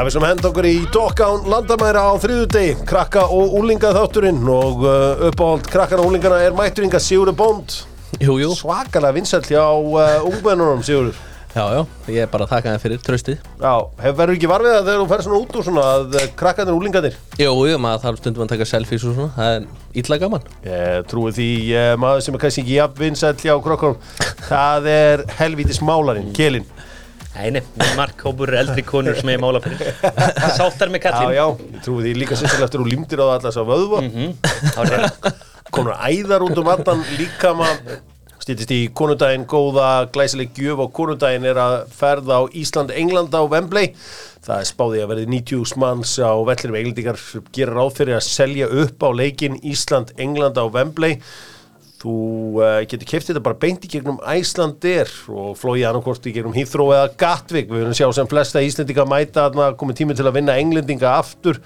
Já, við sem hend okkur í Dokkán landamæra á þriðudegi, krakka og úlinga þátturinn og uh, uppáhald krakkana og úlingana er mætturinga Sigurður Bónd. Jú, jú, Svakalega vinsæll hjá uh, ungmennunum, Sigurður. já, já, ég er bara að taka það fyrir tröstið Já, hefur verið ekki varfið það þegar þú fer svona út úr svona að uh, krakkarnir og úlingarnir? Jú, jú, maður þarf stundum að taka selfies og svona, það er illa gaman Ég trúi því uh, maður sem er kannski ekki jafn vinsæll hjá krakkarum, það er helvítis málarinn, Kelin. Nei, nei, markhópur eldri konur sem ég mála fyrir Sáttar með Já, kallin já, ég trúi því líka sérstaklega eftir og límdir á það allas á vöðva. já. komur æðar út um allan líkama stýttist í konundaginn góða glæsileg gjöf og konundaginn er að ferða á Ísland, England á Wembley það er spáði að verði 90 manns á vellinum englendingar gera ráð fyrir að selja upp á leikin Ísland, England á Wembley þú uh, getur kæftið þetta bara beint í gegnum Æslandir og flóið annarkort í gegnum Heathrow eða Gatwick, við verðum sjá sem flesta Íslendinga mæta að komið tími til að vinna englendinga aftur.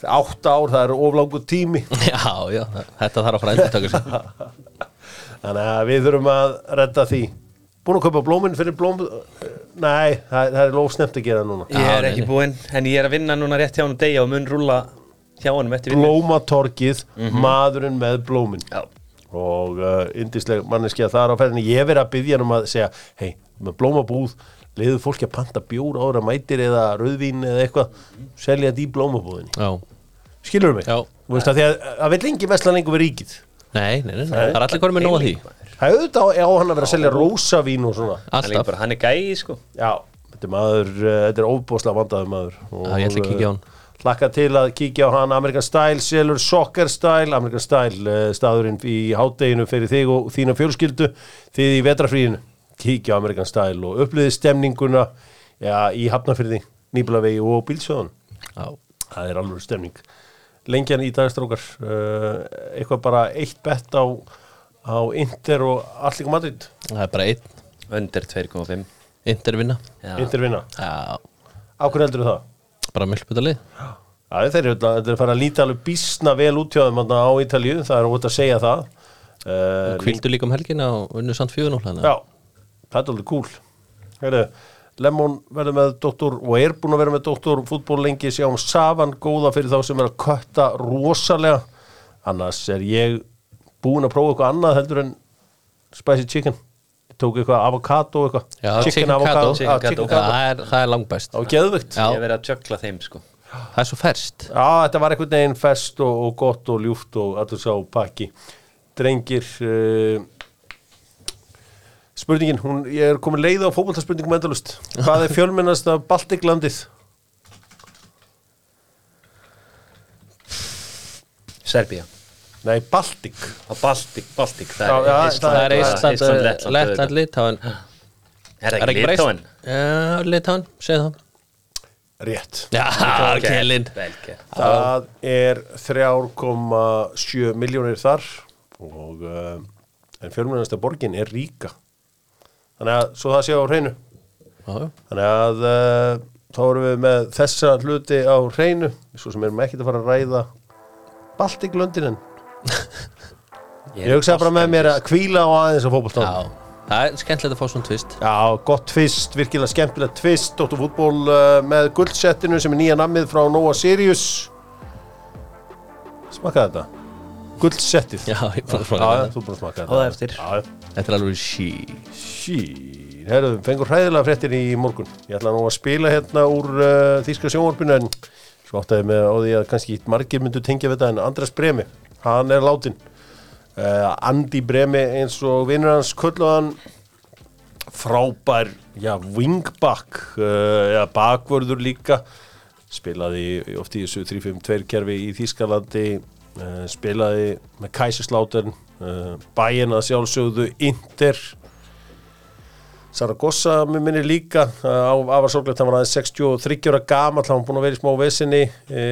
Átta ár, það er oflangu tími. Já, já, þetta þarf að fara að endur taka sig. Þannig að við þurfum að redda því. Búin að kaupa blóminn fyrir blóm Nei, það, það er lófsnemt að gera núna. Ég er ekki búinn, en ég er að vinna núna rétt hjá hann degja og mun rúlla hjá honum eftir vinnu. Blómatorkið, maðurinn með blóminn Já, og uh, yndisleg manneskja þar á ferðinni. Ég verið að byggja hann um að segja hei, með blómabúð, leiðu fólki að panta bjór ára mætir eða rauðvín eða eitthvað, selja þetta í blómabúðinni. Já, skilur mig? Já. Þú veist að því að það vil lengi vesla lengur við ríkið. Nei, nei, nei, nei, það er allir hverjum með nóga því. Það er auðvitað á hann að vera að selja rósavín og svona. Er, Alltaf, hann er gæi sko. Já, þetta er maður, uh, þetta er óbúslega vandaður maður. Og, Hlakka til að kíkja á hann. American Style, selur Soccer Style. American Style, uh, staðurinn í hátteginu fyrir þig og þína fjölskyldu. Þið í vetrafríinu, kíkja á American Style og uppliði stemninguna já, í Hafnafyrði, Nýblavegi og Bílsjóðan, já, það er alveg stemning. Lengjan í dagstrókar uh, eitthvað bara eitt bett á á Inter og Allíka Madrid? Það er bara einn. Undir 2,5 intervinna Já. Inter vinna, Já, á hverju heldur það? Bara mjölputalið Já, þeir eru þetta er að fara að líta alveg bísna vel út hjá þeim þarna á Ítalíu, það er út að segja það. Uh, Kvildu líka um helgina og unnu samt fjögun Já, það er alveg cool Lemon verður með doktor og er búin að vera með doktor fútból lengi. Sjáum Savan góða fyrir þá sem er að kötta rosalega. Annars er ég búin að prófa eitthvað annað heldur en spicy chicken tók eitthvað avocado eitthvað? Já, chicken Chicken Það er, það er langbæst geðvikt Já. Ég hef verið að tjökla þeim sko. Það er svo ferst Já, þetta var einhvern veginn fest og, og gott og ljúft og allur sá pakki. Drengir, uh, spurningin, hún, ég er komin leið á fókbaltarspurningum endalust. Hvað er fjölmennast af Baltiklandið? Serbía Nei, Baltik, Baltik Já, Það er Það er Ísland, Ísland, Lettland, Litáin Er það ekki Litáin? Já, Litáin, segð það. Rétt. Já, Kjellin Það er 3,7 miljónir þar og uh, en fjölmennast af borgin er ríka. Þannig að, svo það sé á hreinu. Þannig að uh, þá erum við með þessa hluti á hreinu. Svo sem erum ekkert að fara að ræða Baltiklöndin en ég hugsaði bara með mér að kvíla á aðeins á fótbollstofn Já, það er skemmtilegt að fá svona tvist Já, gott tvist, virkilega skemmtilegt tvist Dóttur fútból uh, með guldsettinu sem er nýja nammið frá Nóa Sirius. Smakkaði þetta? Guldsettið Já, ég búin að Já, smaka já, það þú búin að smakka Á það þetta. eftir. Já, já. Þetta er alveg sí Sí, herruðum, fengur hræðilega fréttir í morgun. Ég ætla nú að spila hérna úr uh, Þýska sjónvarpinu en svo áttaði með á því að kannski margir myndu tengja við þetta en Andres Bremi, hann er látin. Uh, Andi Bremi eins og vinnur hans kulluðan frábær, já, wingback, uh, bakvörður líka. Spilaði oft í þessu 3-5-2 kerfi í Þýskalandi, uh, spilaði með Kaiserslautern, bæinn að sjálfsögðu Inter, Saragossa með minni líka á Afar Sorglegt, hann var aðeins 63 ára gamall, hann var búin að vera í smá vesinni e,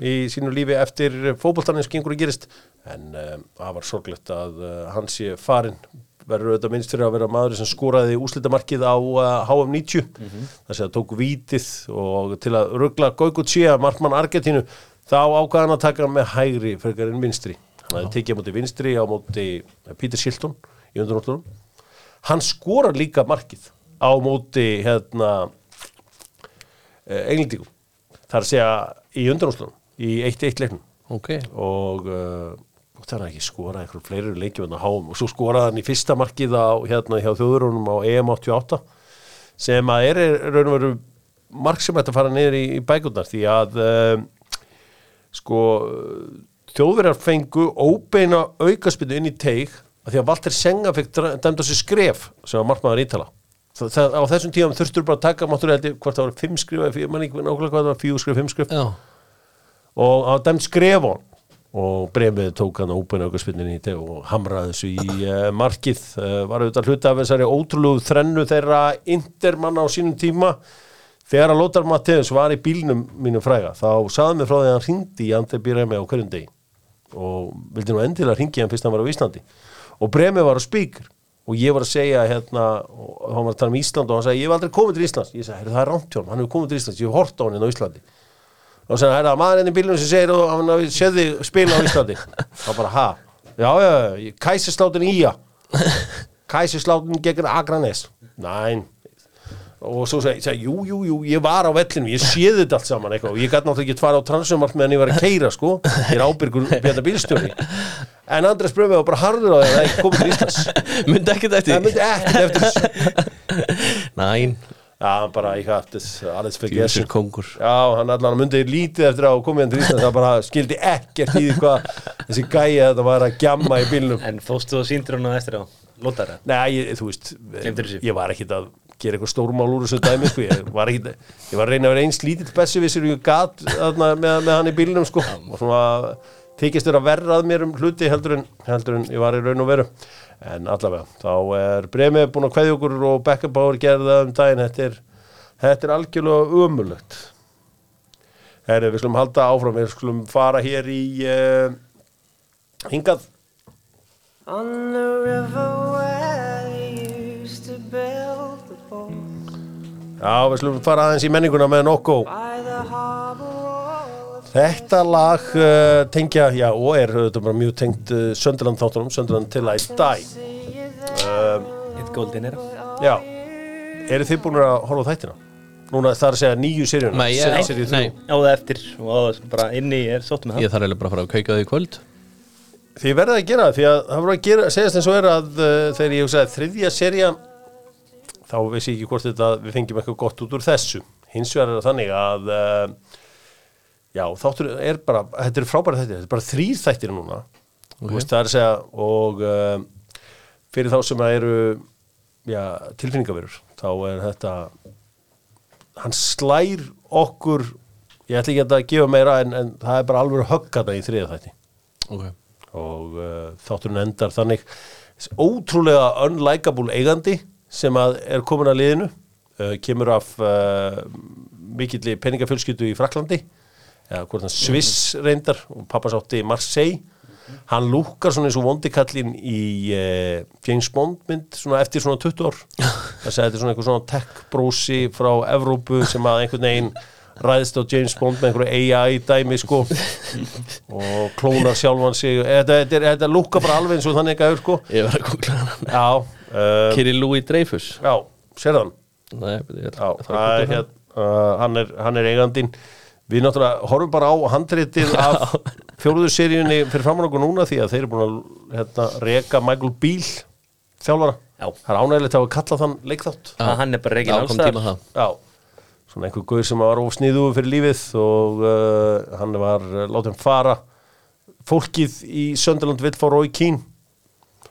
í sínu lífi eftir fótboltarnir sem gengur að gerist. En e, Afar Sorglegt að e, hann sé farin verður auðvitað minnst fyrir að vera maður sem skoraði úslitamarkið á uh, HM90 mm -hmm. þess að tók vítið og til að ruggla Goikuchia, markmann Argentínu þá ákvaði hann að taka með hægri frekar en vinstri. Hann hefði tekið á móti vinstri á móti Peter Shilton í undurnáttunum hann skorar líka markið á móti hérna englendingum. Það er að í undanúslunum í 1-1 leiknum. Ok, og uh, það er ekki skorað eitthvað fleiri leikjum en að háum. Og svo skoraði hann í fyrsta markið á hérna hjá þjóðurunum á EM 88 sem að er raun og veru mark sem ætti að fara niður í, í bækurnar. Því að uh, sko þjóðverjar fengu óbeina aukaspinnu inn í teig að því að Walter Senga fekk dæmd á sig skref sem var markmaður ítala. Það, það, á þessum tíðum þurftur bara að taka hvort það var fimm skrif eða ég man hvað það var og á dæmt skref á hann og bremið tók hann ópenna aukarspinnin í teg og hamraði þessu í uh, markið. Uh, var auðvitað hluta af þessari ótrúlegu þrennu þeirra intermanna á sínum tíma. Þegar að Lothar Matthäus var í bílnum mínu fræga þá saði mig frá því að hann hringdi í Andri Bíremi á hverjum degi. Og vildi nú endilega hringi hann fyrst hann var á Íslandi. Og Bremi var á spíkur. Og ég var að segja hérna og hann var að tala um Ísland og hann sagði ég hef aldrei komið til Íslands. Ég sagði "Heyrðu, það er rántjón, hann hefur komið til Íslands. Ég hef hort á hann inn á Íslandi og að það er maður enn í bílunum sem segir og hann hafi séð þig spila á Íslandi. Þá bara ha, já já, kæsisláttun ía kæsisláttun gegn Akranes. Næn. Og svo segi, jú, jú, jú, ég var á vellinu ég séði þetta allt saman eitthvað. Og ég gæti náttúrulega ekki fara á transumart meðan ég var að keira sko. Ég er ábyrgur björna bílstjóri. En Andres Brömi var bara harður á því að það komið til Íslands. Myndi ekkert það eftir myndi ekkert eftir Næn, já, hann bara, ég fyrir Jösur gessu kongur Já, hann allan myndi lítið eftir að koma hann til Íslands það bara skildi ekkert í því hvað þessi gæi þetta var að gjamma í bílnum En fóstu og síndur hann á eftir á Lótara Nei, ég, þú veist, ég var ekkit að gera eitthvað stórmál úr þessu dæmi sko. ég var ekkit, ég var að reyna að vera eins lítill bessuvisir og ég gat þarna, með, með hann í bílnum sko. og svona þykist vera verrað mér um hluti heldur en, heldur en ég var í raun og veru en allavega, þá er bremið búin að kveðja okkur og gerði það um daginn. Þetta er, þetta er algjörlega umulögt Herri, við skulum halda áfram, við skulum fara hér í uh, hingað. On the river where they used to build the boat. Já, við skulum fara aðeins í menninguna með Nokko Þetta lag uh, tengja, já, og er bara mjög tengt uh, Sönderland þáttunum, Sönderland til I Die see you there. Eitt golden era Já, eru þið búin að horfa á þættina? Núna það er að segja nýju seríuna Nei, ég- seríu þrjú. nei. Á það eftir og á það bara inni er sóttum með Ég þarf eiginlega bara að fara að kauka því í kvöld Þið verða að gera það, því að það voru að gera, segjast eins og er að uh, þegar ég hugsaði þriðja sería þá veist ég ekki hvort þetta við fengjum eitthvað gott út úr þessu hins vegar er það þannig að uh, já, þáttur er bara þetta er frábæra þættir, þetta er bara þrýr þættir núna. Okay. veist, það er að segja og uh, fyrir þá sem að eru já, tilfinningaverur þá er þetta hann slær okkur ég ætla ekki að gefa meira en, en það er bara alveg höggata í þriða þætti. Ok. Og uh, þátturinn endar þannig ótrúlega unlikable eigandi sem að er komin að liðinu uh, kemur af uh, mikilli peningafjölskyldu í Fraklandi eða hvort hann Sviss reyndar og pappa sátti í Marseille. Hann lúkar svona eins og vondikallin í uh, James Bond mynd svona eftir svona 20 ár. Þess að þetta svona eitthvað svona tech brósi frá Evrópu sem að einhvern veginn ræðist á James Bond með einhverju AI dæmi sko. Og klónar sjálfan sig. Þetta, þetta, þetta lúkar bara alveg eins og þannig gæður sko. Ég var að googla hann já, uh, Kiri Louis Dreyfus. Já, Nei, já, þarf að það er, googla hér, uh, hann, er, hann er eigandinn við náttúrulega horfum bara á handritið af fjóruðu seríunni fyrir framann okkur núna því að þeir eru búin að hérna, reka Michael Beal þjálfara. Já. það er ánægilegt að hafa kallað þann leikþátt. Að hann er bara Já, reygin það. Já, svona einhver guður sem var ofsniðu fyrir lífið og uh, hann var uh, látið fara fólkið í Sönderland vill fá Rói Kín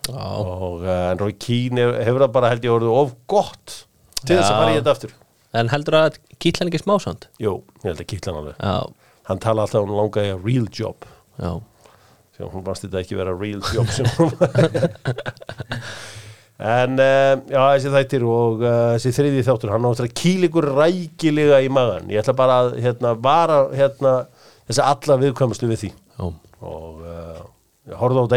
Já, og uh, Rói Kín hefur, það bara held ég orðið of gott til þess að Já. fara í þetta aftur en heldur að kýtla hann ekki smásand? Jú, ég held að kýtla hann alveg. Já, hann tala alltaf um langaði að real job. Já. Að hún fannst þetta ekki vera real job sem hún en uh, já, þessi þættir og uh, þessi þriði þáttur, hann áttur að kýla ykkur rækilega í magan ég ætla bara að hérna, vara hérna, þess að alla viðkvæmustu við því. Já, og uh, ég horfði á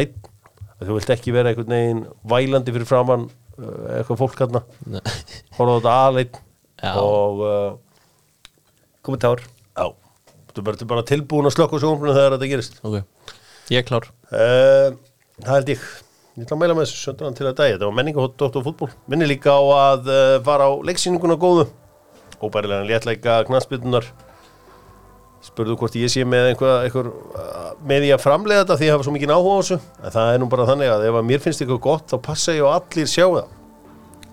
að þú vilt ekki vera einhvern veginn vælandi fyrir framann eitthvað fólk hérna Nei. horfði á þetta aðleitt Já. og uh, kommentár já, þú verður bara tilbúin að slökka sjónbrunum þegar þetta gerist. Ok. Ég er klár. Uh, það held ég. Ég ætla að meila með þessu söndagan til að dagi þetta var menningahótt og fútból minni líka á að uh, fara á leiksýninguna góðu. Óbærilega léttleika knassbyrnunar spurðu hvort ég sé með einhver, einhver uh, með því að framlega þetta því að hafa svo mikið áhuga á þessu. En það er nú bara þannig að ef að mér finnst eitthvað gott þá passa ég og allir sjá það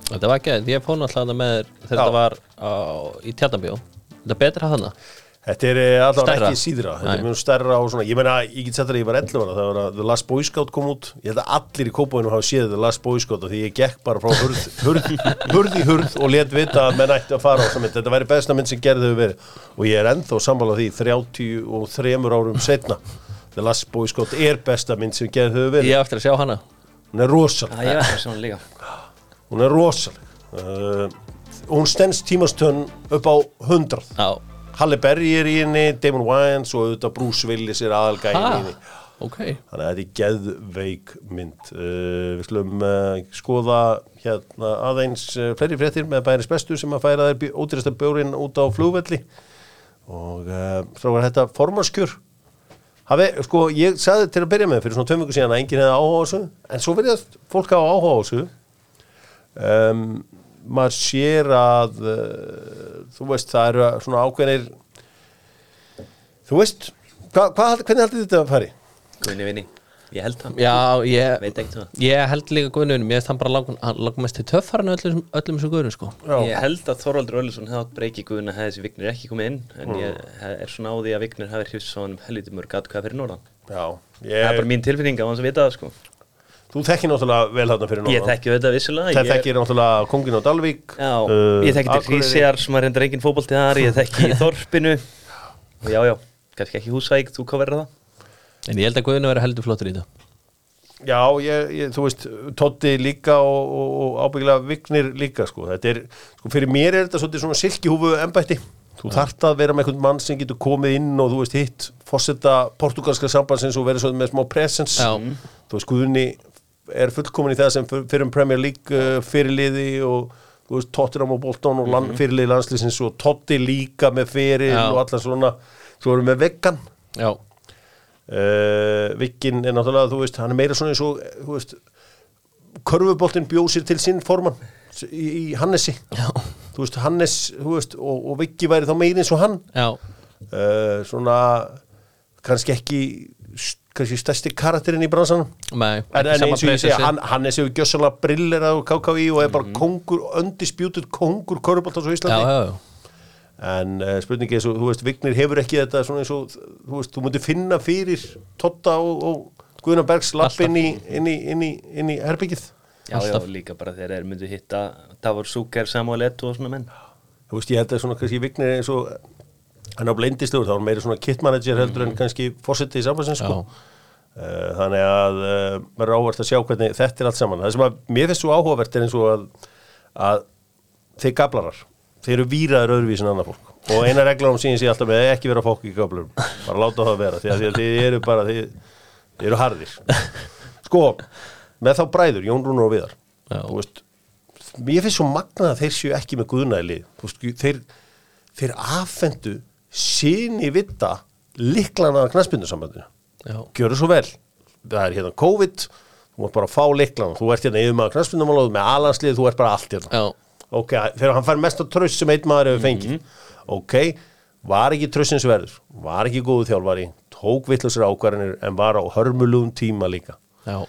Þetta var ekki, ég náttúrulega þarna með þegar Já. þetta var á, í tjarnabjó Þetta er betra hana Þetta er eh, Stærra? ekki síðra, þetta er mjög stærra og svona, ég meina, ég get sett það að ég var 11 ára, það var að The Last Boy Scout kom út, ég held að allir í kópáinu hafa séð The Last Boy Scout og því ég gekk bara frá hurð, hurð, hurð í hurð og let vita að menn ætti að fara á mynd, þetta væri besta mynd sem gerði þau verið. Og ég er ennþá sammálað því 33 árum setna, The Last Boy Scout er besta mynd sem gerði þau verið, Ég eftir að sjá hana. Hún er rosaleg, hún er rosaleg, uh, hún stendst tímastönn upp á 100. Já, Halle Berry er í henni, Damon Wayans og auðvitað Bruce Willis er aðalgæðin í henni. ok Þannig að þetta er geðveik mynd. Uh, við slum uh, skoða hérna aðeins fleiri fréttir með bæris bestu sem að færa þær ótrýrsta bjórin út á flugvelli og strákar þetta formanskjör. Hafi, sko, ég sagði til að byrja með fyrir svona viku síðan að enginn hefði áhuga á þessu en svo verðast fólk hafa áhuga á þessu um, maður sér að uh, þú veist það eru svona ákveðnir þú veist hva, hva, hvernig heldur þetta að fari? Guðni vinni, ég held það. Já, ég, Veit ekki það. ég held líka guðnunum Ég veist hann bara hann langt mest til töffarinn öllum, öllum sem guðnum sko. Já. Ég held að Þorvaldur Öllusson hefði átt breyki Guðna hefði þessi Vignir ekki komið inn en ég er svona á því að Vignir hefði hrifst svo hann helviti mörg atkvæða fyrir norðan. Já, Það er bara ég, mín tilfinning á hans að vita það sko þú þekkir náttúrulega vel þarna fyrir Ég norðan. þekki þetta vissulega Það ég- þekkir náttúrulega Kongin á Dalvík Já, uh, ég þekki til. Hrísjar sem að reyndar engin fótbolti þar, ég þekki í Þorpinu og já, já, kannski ekki Húsvæk, þú hvað verður það? En ég held að guðunum verið heldur flottur í þetta Já, ég, ég, þú veist, Totti líka og, og, og ábyggilega Vignir líka, sko. Þetta er, sko, fyrir mér er þetta svona silkihúfu embætti. Þú þarft að vera með einhvern mann sem getur komið inn og þú veist hitt fórseta portugalska sambandsins og verið svona með smá presence. Já. Þú veist, Guðni er fullkomin í það sem fyr- fyrir um Premier League uh, fyrirliði og veist, Tottenham og Bolton og land, fyrirliði landslýsins og Totti líka með fyrir Já. og allar svona. Svo erum við veggan. Já, Uh, Vikkin er náttúrulega, þú veist, hann er meira svona eins og, þú veist, körfuboltin bjóð sér til sinn formann í, í Hannesi. já, Þú veist, Hannes, þú veist, og, og Vikki væri þá meira eins og hann. Uh, svona, kannski ekki, kannski stærsti karakterinn í bransanum. Nei, En, en eins og ég segja, presence. hann, Hannes hefur gjössalega brillera á KKÍ og er bara kongur, undisputed kongur körfuboltans á Já, Íslandi. já, já En uh, spurningi er svo, þú veist, Vignir hefur ekki þetta svona eins og, þú veist, þú myndir finna fyrir Totta og, og Guðna Bergs lapp inn í, inn í, inn í, inn í herbyggið. Já, já, líka bara þegar þeir myndu hitta Davor Súker, Samuel Eto'o og svona menn Þú veist, ég held að svona kannski Vignir er eins og, hann á blindislegur, þá er hann meira svona kit manager heldur en kannski fórsetið í samfansins, sko. Uh, þannig að uh, maður er ávart að sjá hvernig þetta er allt saman. Það sem að mér finnst svo áhugavert er eins og að, að þeir gablarar, þeir eru víraður öðruvísin en annað fólk. Og eina regla um síðan sé alltaf með ekki vera fólk í gablarum, bara láta það vera, því að, því að þið eru bara, þið, þið eru harðir. Sko, með þá bræður, Jón Rúnar og Viðar, veist, mér finnst svo magnað að þeir séu ekki með guðnæli þeir, þeir affendu síni vita liklana að knaspindusambandinu Já, gjöru svo vel. Það er hérna COVID, þú mátt bara fá liklana þú ert hérna yfir maður knaspindumálaðu með alanslið, þú ert bara allt hérna. Já, ok, þegar hann fær mest á tröst sem einn maður hefur fengið. Ok, var ekki tröstins verður var ekki góðu þjálfari, tók vittlusir ákvarðanir en var á hörmulugum tíma líka. Já.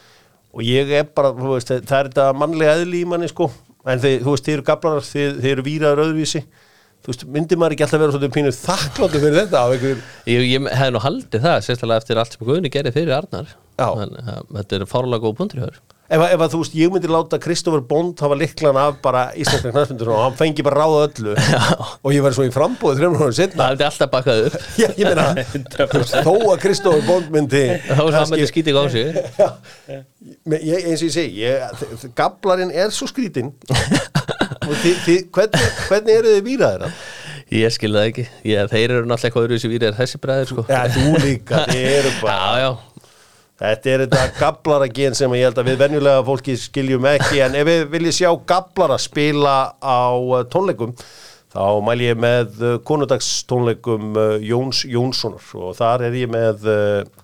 Og ég er bara, veist, það er þetta mannlega eðli í manni sko. En þið, þú veist, þið eru gablarar, þið, þið eru víraður öðruvísi þú veist, myndir maður ekki alltaf vera svona pínu þakkláttu fyrir þetta einhver Ég, ég hef nú haldið það, sérstaklega eftir allt sem Guðni gerði fyrir Arnar. Að Þetta er fárlega góð punktur hjá þér ef, ef að þú veist, ég myndi láta Kristoffer Bond hafa liklan af bara íslenska knæsmyndur og hann fengi bara ráða öllu og ég verði svo í frambúið þrjum hún setna Það hefði alltaf bakað upp. Já, ég meina, þó að Kristoffer Bond myndi Þá er það með skítið á sig. Já, eins og ég segi gablarinn er svo skrítin og þið, þið, hvernig, hvernig eru þið víraðir hann? Ég skil það ekki. Ég, Þeir eru náttúrulega eitthvað öðru sem við er þessi bræður sko. Já, þú líka, þið eru bara já, já Þetta er þetta gablaragen sem ég held að við venjulega fólki skiljum ekki en ef við viljum sjá gablara spila á uh, tónleikum þá mæl ég með uh, konudagstónleikum uh, Jóns Jónssonar. Og þar er ég með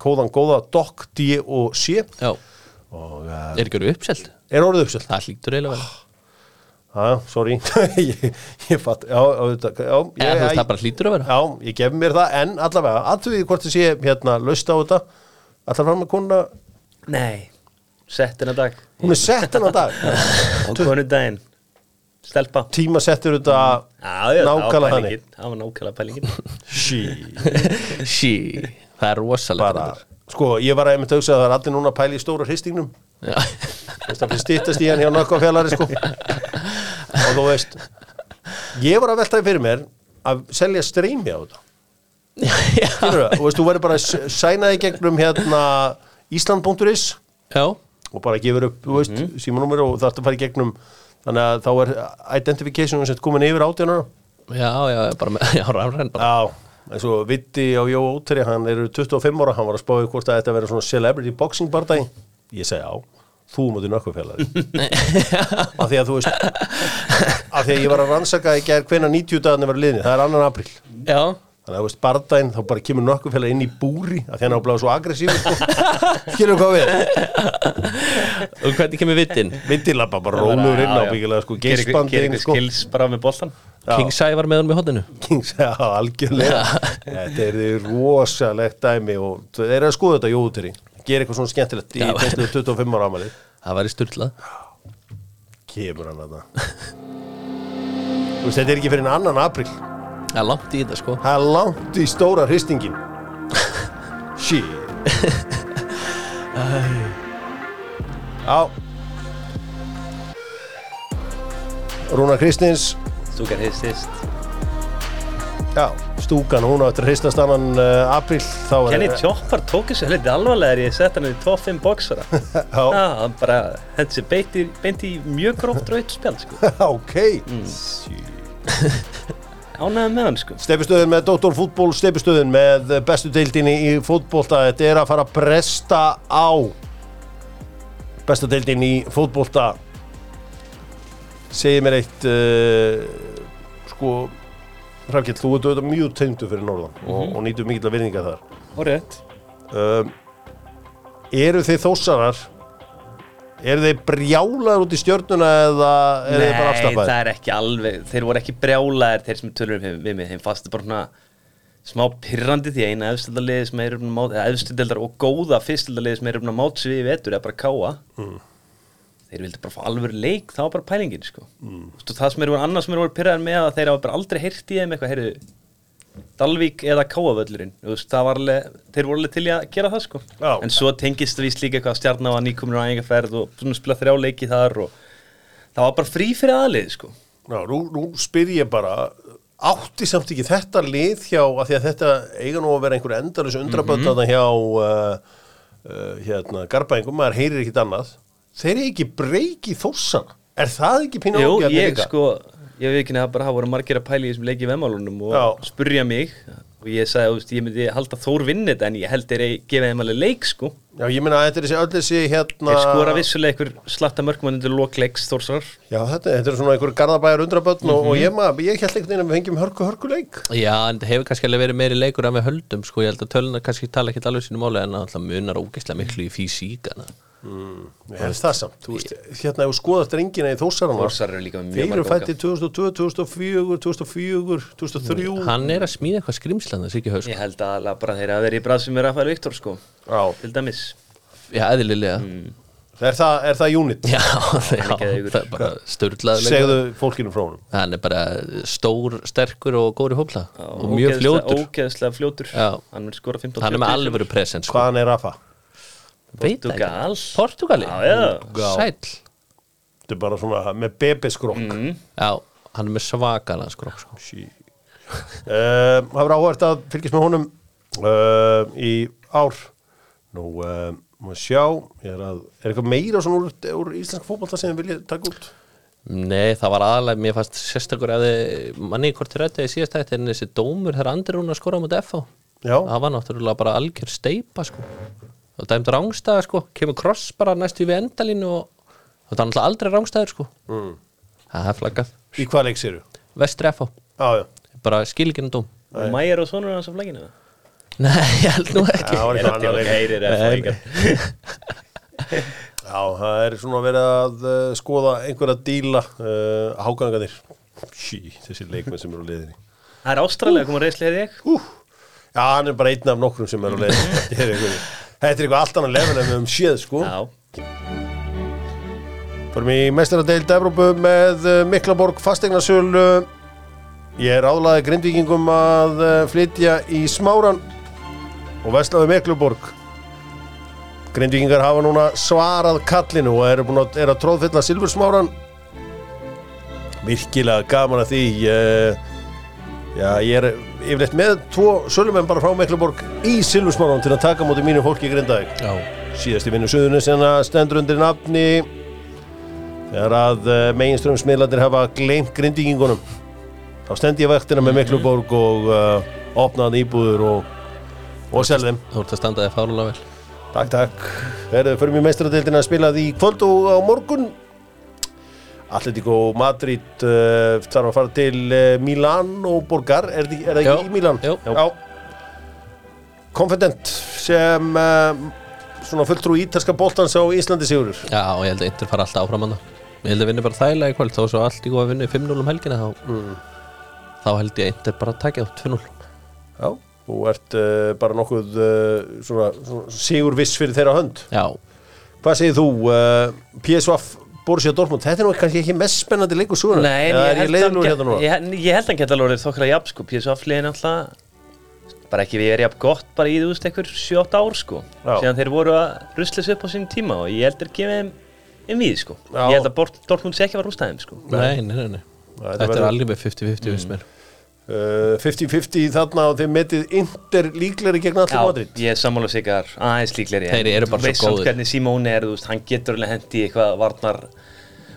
kóðan góða Doc D og C. Já, og uh, er ekki verið uppselt? Er orðið uppselt? Það hlýtur eiginlega vel Já, sorry. Ég, ég fatt, já, auðvitað, já, ég, það bara hlýtur að vera. Já, ég gef mér það en allavega, aðtöfið hvort þið sé hérna, laust á þetta allar fram með konuna, Nei, sett hennar dag. Hún er sett hennar dag. Á konudaginn Stelpa. Tíma settur það var nákvæmlega pælingin. þannig. Það var nákvæmlega pælingin. Sí, Sí, það er rosalega bara, sko, ég var að einmitt að hugsa að það er allir núna að pæla í stóra hristingnum. Það fyrir stýttast í hann hjá nökkafjallari sko. og þú veist ég var að veltaði fyrir mér að selja streymi á þetta. það? Og veist, þú verður bara að sæna í gegnum hérna Ísland.is og bara gefur upp, þú veist, mm símanúmer og þarf að fara í gegnum þannig að þá er identification sem komin yfir átjónara já, já, bara með, já, rafræn Já, eins og Vitti á Jó Óteri hann er 25 ára, hann var að spáði hvort að þetta verður svona celebrity boxing bardagi. Ég segi já, þú mútið nökkufjallari af því að þú veist af því að ég var að rannsaka í gerð hvenær 90 dagarnir var liðni, það er annan april Já, þannig að þú veist, bardaginn, þá bara kemur nökkufjallari inn í búri af því að hann er að bláða svo aggressífur. Sko. skilur hvað við? Og hvernig kemur vittin? Vitti lappa bara róluður inn á byggilega sko, Gerir geisbandi inn eitthvað sko. skils bara með boltan Já. King Sæ var með honum í hodinu Kings, já, algjörlega. Þetta er því rosalegt dæmi og þeir eru að skoða þetta jóuteri gera eitthvað svona skemmtilegt í Já. fyrstu 25 ára amali Það var í styrlað kemur hann að það þetta er ekki fyrir en annan april Það er langt í þetta sko. Það er langt í stóra hristingin shit. Já Rúna Kristins. Stúkar histist já, stúkan, hún á eftir hristast annan uh, april þá er Kenny Choppar tók þessu helviti alvarlega er ég sett hann í top 5 boxara. Já, Já, hann bara hendur sér beint í, beint í mjög gróft raut spjald sko. ok Ánægði með hann sko. Stefistöðin með Dr. Fútból, stefistöðin með bestu deildinni í fótbolta. Þetta er að fara að bresta á Besta deildin í fótbolta. Segir mér eitt uh, Sko Hrafkell, þú ert auðvitað mjög tengdu fyrir Norðan og, og nýtur mikill að virðinga þar. Og rétt. Um, Eru þið þósarar Eru þið brjálar út í stjörnuna eða eru þið bara Nei, afstafæðir? það er ekki alveg Þeir voru ekki brjálæðir þeir sem tölur við, við mig Þeim það bara svona smá pyrrandi því að eina efstildaliði sem er um að máta eða efstildaldar og góða fyrstildaliði sem er um að máta sig við í vetur er bara káa Mm. þeir vildi bara fá alveg leik það var bara pælingin sko. mm. það sem eru annars sem eru voru pyrraðar með að þeir hafa bara aldrei heyrt í þeim eitthvað heyrðu Dalvík eða Káavöllurinn þeir voru alveg til að gera það sko. Já. en svo tengist við líka eitthvað stjarná að nýkominu á æfingarferð og spila þrjá leiki þar og það var bara frí fyrir aðlið sko. Já, nú, nú spyr ég bara átti samt ekki þetta lið hjá að því að þetta eiga nú að vera einhver endalus undrabönd mm hjá uh, uh, hérna, Garbaengum, maður heyrir ekkit annað þeir eru ekki breyki þórsana er það ekki pínu Jú, ágjörni ég líka? sko ég veit ekki að það bara hafa voru margir að pæla í þessum leiki vemmálunum og Já. spurja mig. Og ég sagði, þú veist, ég myndi halda Þór vinni þetta en ég held þeir eigi gefa þeim alveg leik sko. Já, ég meina að þetta er þessi öll þessi hérna þeir skora vissulega einhver slatta mörgmann undir lokleiks Þórsar Já, þetta, þetta er svona einhver Garðabæjar undrabönd og, Mhm. og ég, maður, ég held einhvern veginn að við fengjum hörku hörku leik. Já, en þetta hefur kannski alveg verið meiri leikur en við höldum sko, ég held að töluna kannski tala ekki alveg sínu máli en það munar ógeðslega miklu í físíkana Ég held það samt, þú veist, hérna ef þú skoðast drengina í Þórsarana Þórsar eru líka með mjög Þeir eru fættið 2002, 2004, 2004, 2003 Hann er að smíða eitthvað skrimslan sé ekki haus ég held að alveg bara þeir að vera í brað sem er Rafael Viktor sko. Já, til dæmis. Já, eðlilega. Er það, er það unit? Já, já að það er bara störlaður Segðu fólkinu frá honum. Hann er bara stór, sterkur og góður í hópla og mjög fljótur. ógeðslega fljótur. Já. hann vil skora 15 Hann er með alvöru presens sko. Hvaðan er Rafa? Portugal. Portugali? Sæll Þetta er bara svona með bebiskrokk mm. Já, hann er með svakala skrokk sko. sí. uh, Það var áhvert að fylgjast með honum uh, í ár Nú, uh, maður sjá er, að, er eitthvað meira svona úr, úr íslenska fótbolta sem þið viljið taka út? Nei, það var aðalega, mér fannst sérstakur að manni hvort þið rætti í síðast ætti en þessi dómur þegar Andri Rúnar skoraði mútið FH Já, það var náttúrulega bara algjör steipa sko. Og dæmt rángstæða sko. kemur kross bara næstu við endalínu og þetta er náttúrulega aldrei rángstæður sko. mm. það er flaggað. Í hvað leik séru? Vestri FH, Já, já. Bara skilginn dóm. Og Mæjar og sonur hans á flækinu Nei, ég held nú ekki. Það var eitthvað annar og leik. heyrir Nei, F Já, það er svona verið að uh, skoða einhverja díla uh, háganganir Sí, þessi leikmenn sem eru á leiðinni. Það er ástralega hér ég. Hú, já, hann er bara einn af nokkrum sem eru á leiðinni Þetta er eitthvað, allt annað level en við höfum séð, sko. Já, Förum í mestaradeild Evrópu með uh, Miklaborg fastegnarsölu Ég er álaði grindvíkingum að uh, flytja í Smáran og Vestlaði Miklaborg. Grindvíkingar hafa núna svarað kallinu og eru búin að, er að tróðfylla Silfursmáran Virkilega gaman að því uh, Já, ég er yfirleitt með tvo sölumenn bara frá Miklaborg í Silfursmáran til að taka móti mínu fólki í Grindavík. Já, síðasti vinnu suðunni sem stendur undir nafni þegar að uh, meginströmsmiðlandir hafa gleymt grindíkingunum þá stendi ég vaktina með Mikluborg og uh, opnaðan íbúður og, og selði þeim. þú ert að standa þig fárulega vel. Takk, takk. Herðu, förum í meistradeildina að spila því kvöld og á morgun Atletico Madrid uh, þarf að fara til uh, Milan og Borgar er, er það ekki Já. í Milan? Jú. Já. Confident sem uh, svona fulltrú ítalska boltans á Íslandi Sigurður Já, og ég held að Inter fara alltaf áfram hann Ég held að vinna bara þægilega í kvöld Þó svo allt í góða vinnu 5-0 um helgina þá, þá held ég að Inter bara að taka á 2-0 Já, þú ert bara nokkuð svona, svona sigur viss fyrir þeirra hönd Já, Hvað segir þú? PSV Borussia Dortmund, þetta er nú kannski ekki mest spennandi leikur svo Nei, en Eða ég er ég held leiðinur hann hérna núna? ég, ég held hann geta alveg orðið þokkala jafn sko PSV liðin alltaf bara ekki við erum jafn gott bara í þú veist einhver 7-8 ár sko síðan þeir voru að ruslis upp á sín tíma og ég held þeir gefið þeim um við sko Já. ég held að Dortmund sé ekki að var rústa þeim sko nei, nei, nei, nei. Þetta Þetta er alveg með 50-50 mm. Mér Uh, 50-50 þarna og þeir metið Inter líklegri gegn allir Madrid? ég er sammála sigar aðeins líklegri Þeir eru bara svo Þú veist hvernig Simone er, þú veist, hann getur alveg hendi eitthvað varnar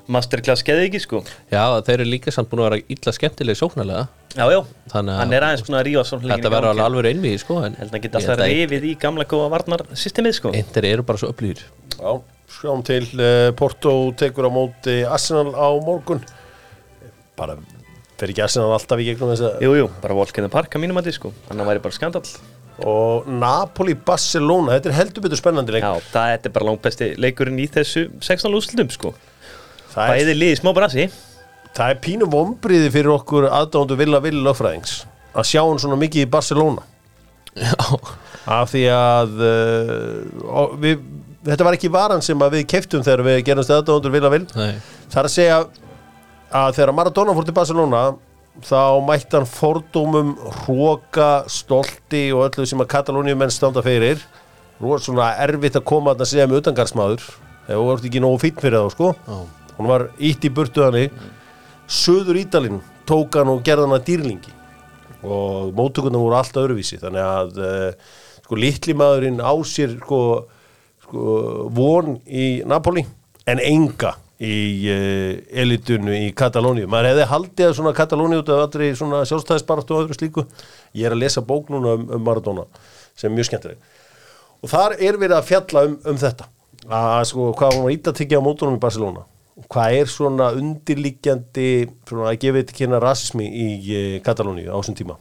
masterclass geði ekki sko. Já, þeir eru líka samt búin að vera illa skemmtileg sóknarlega. Já, já, Þannig að- hann er aðeins búin að svona Þetta verður alveg alveg einvið sko en held að hann geta ég alltaf að reyfið í gamla góða varnar systemið sko. Inter eru bara svo upplýður Já, sjáum til uh, Porto tekur á móti Arsenal á morgun. Bara fer ekki Arsenal alltaf í gegnum þess að Jú, jú, bara Walk in the Park að mínum að því sko Annar væri bara skandall. Og Napoli-Barcelona, þetta er heldur betur spennandi leik. Já, það þetta er bara langt besti leikurinn í þessu 16 úrslutum sko. Það, er, Bæði liði smá brasi. Það er pínu vombriði fyrir okkur aðdándu Villa Villa lögfræðings að sjá hann svona mikið í Barcelona. Já, af því að uh, við, þetta var ekki varan sem að við keftum þegar við gerumst aðdándur Villa Vill nei. Það er að segja að þegar Maradona fór til Barcelona þá mætti hann fordómum hróka, stolti og öllu sem að Katalónium menn standa fyrir. Og svona erfitt að koma að segja með utangarsmaður þegar þú vart ekki nógu fýtt fyrir þá sko. Já. hún var ítt í burtu hann söður Ítalinn tók hann og gerði hann að dýrlingi. Og móttökurnar voru allt öðruvísi þannig að uh, sko litli maðurinn á sér sko, sko von í Napoli en enga í uh, elitunnu í Katalóníu. Maður hefði haldið að svona Katalóníu út af allri svona sjálfstæðisbaratu og öðru slíku. Ég er að lesa bók núna um, um Maradona sem er mjög skemmtileg. Og þar er verið að fjalla um, um þetta. Að sko hvað hún var ít að tyggja á mótunum í Barcelona. Hvað er svona undirliggjandi svona að gefa þetta kynna rasismi í uh, Katalóníu á þessum tíma?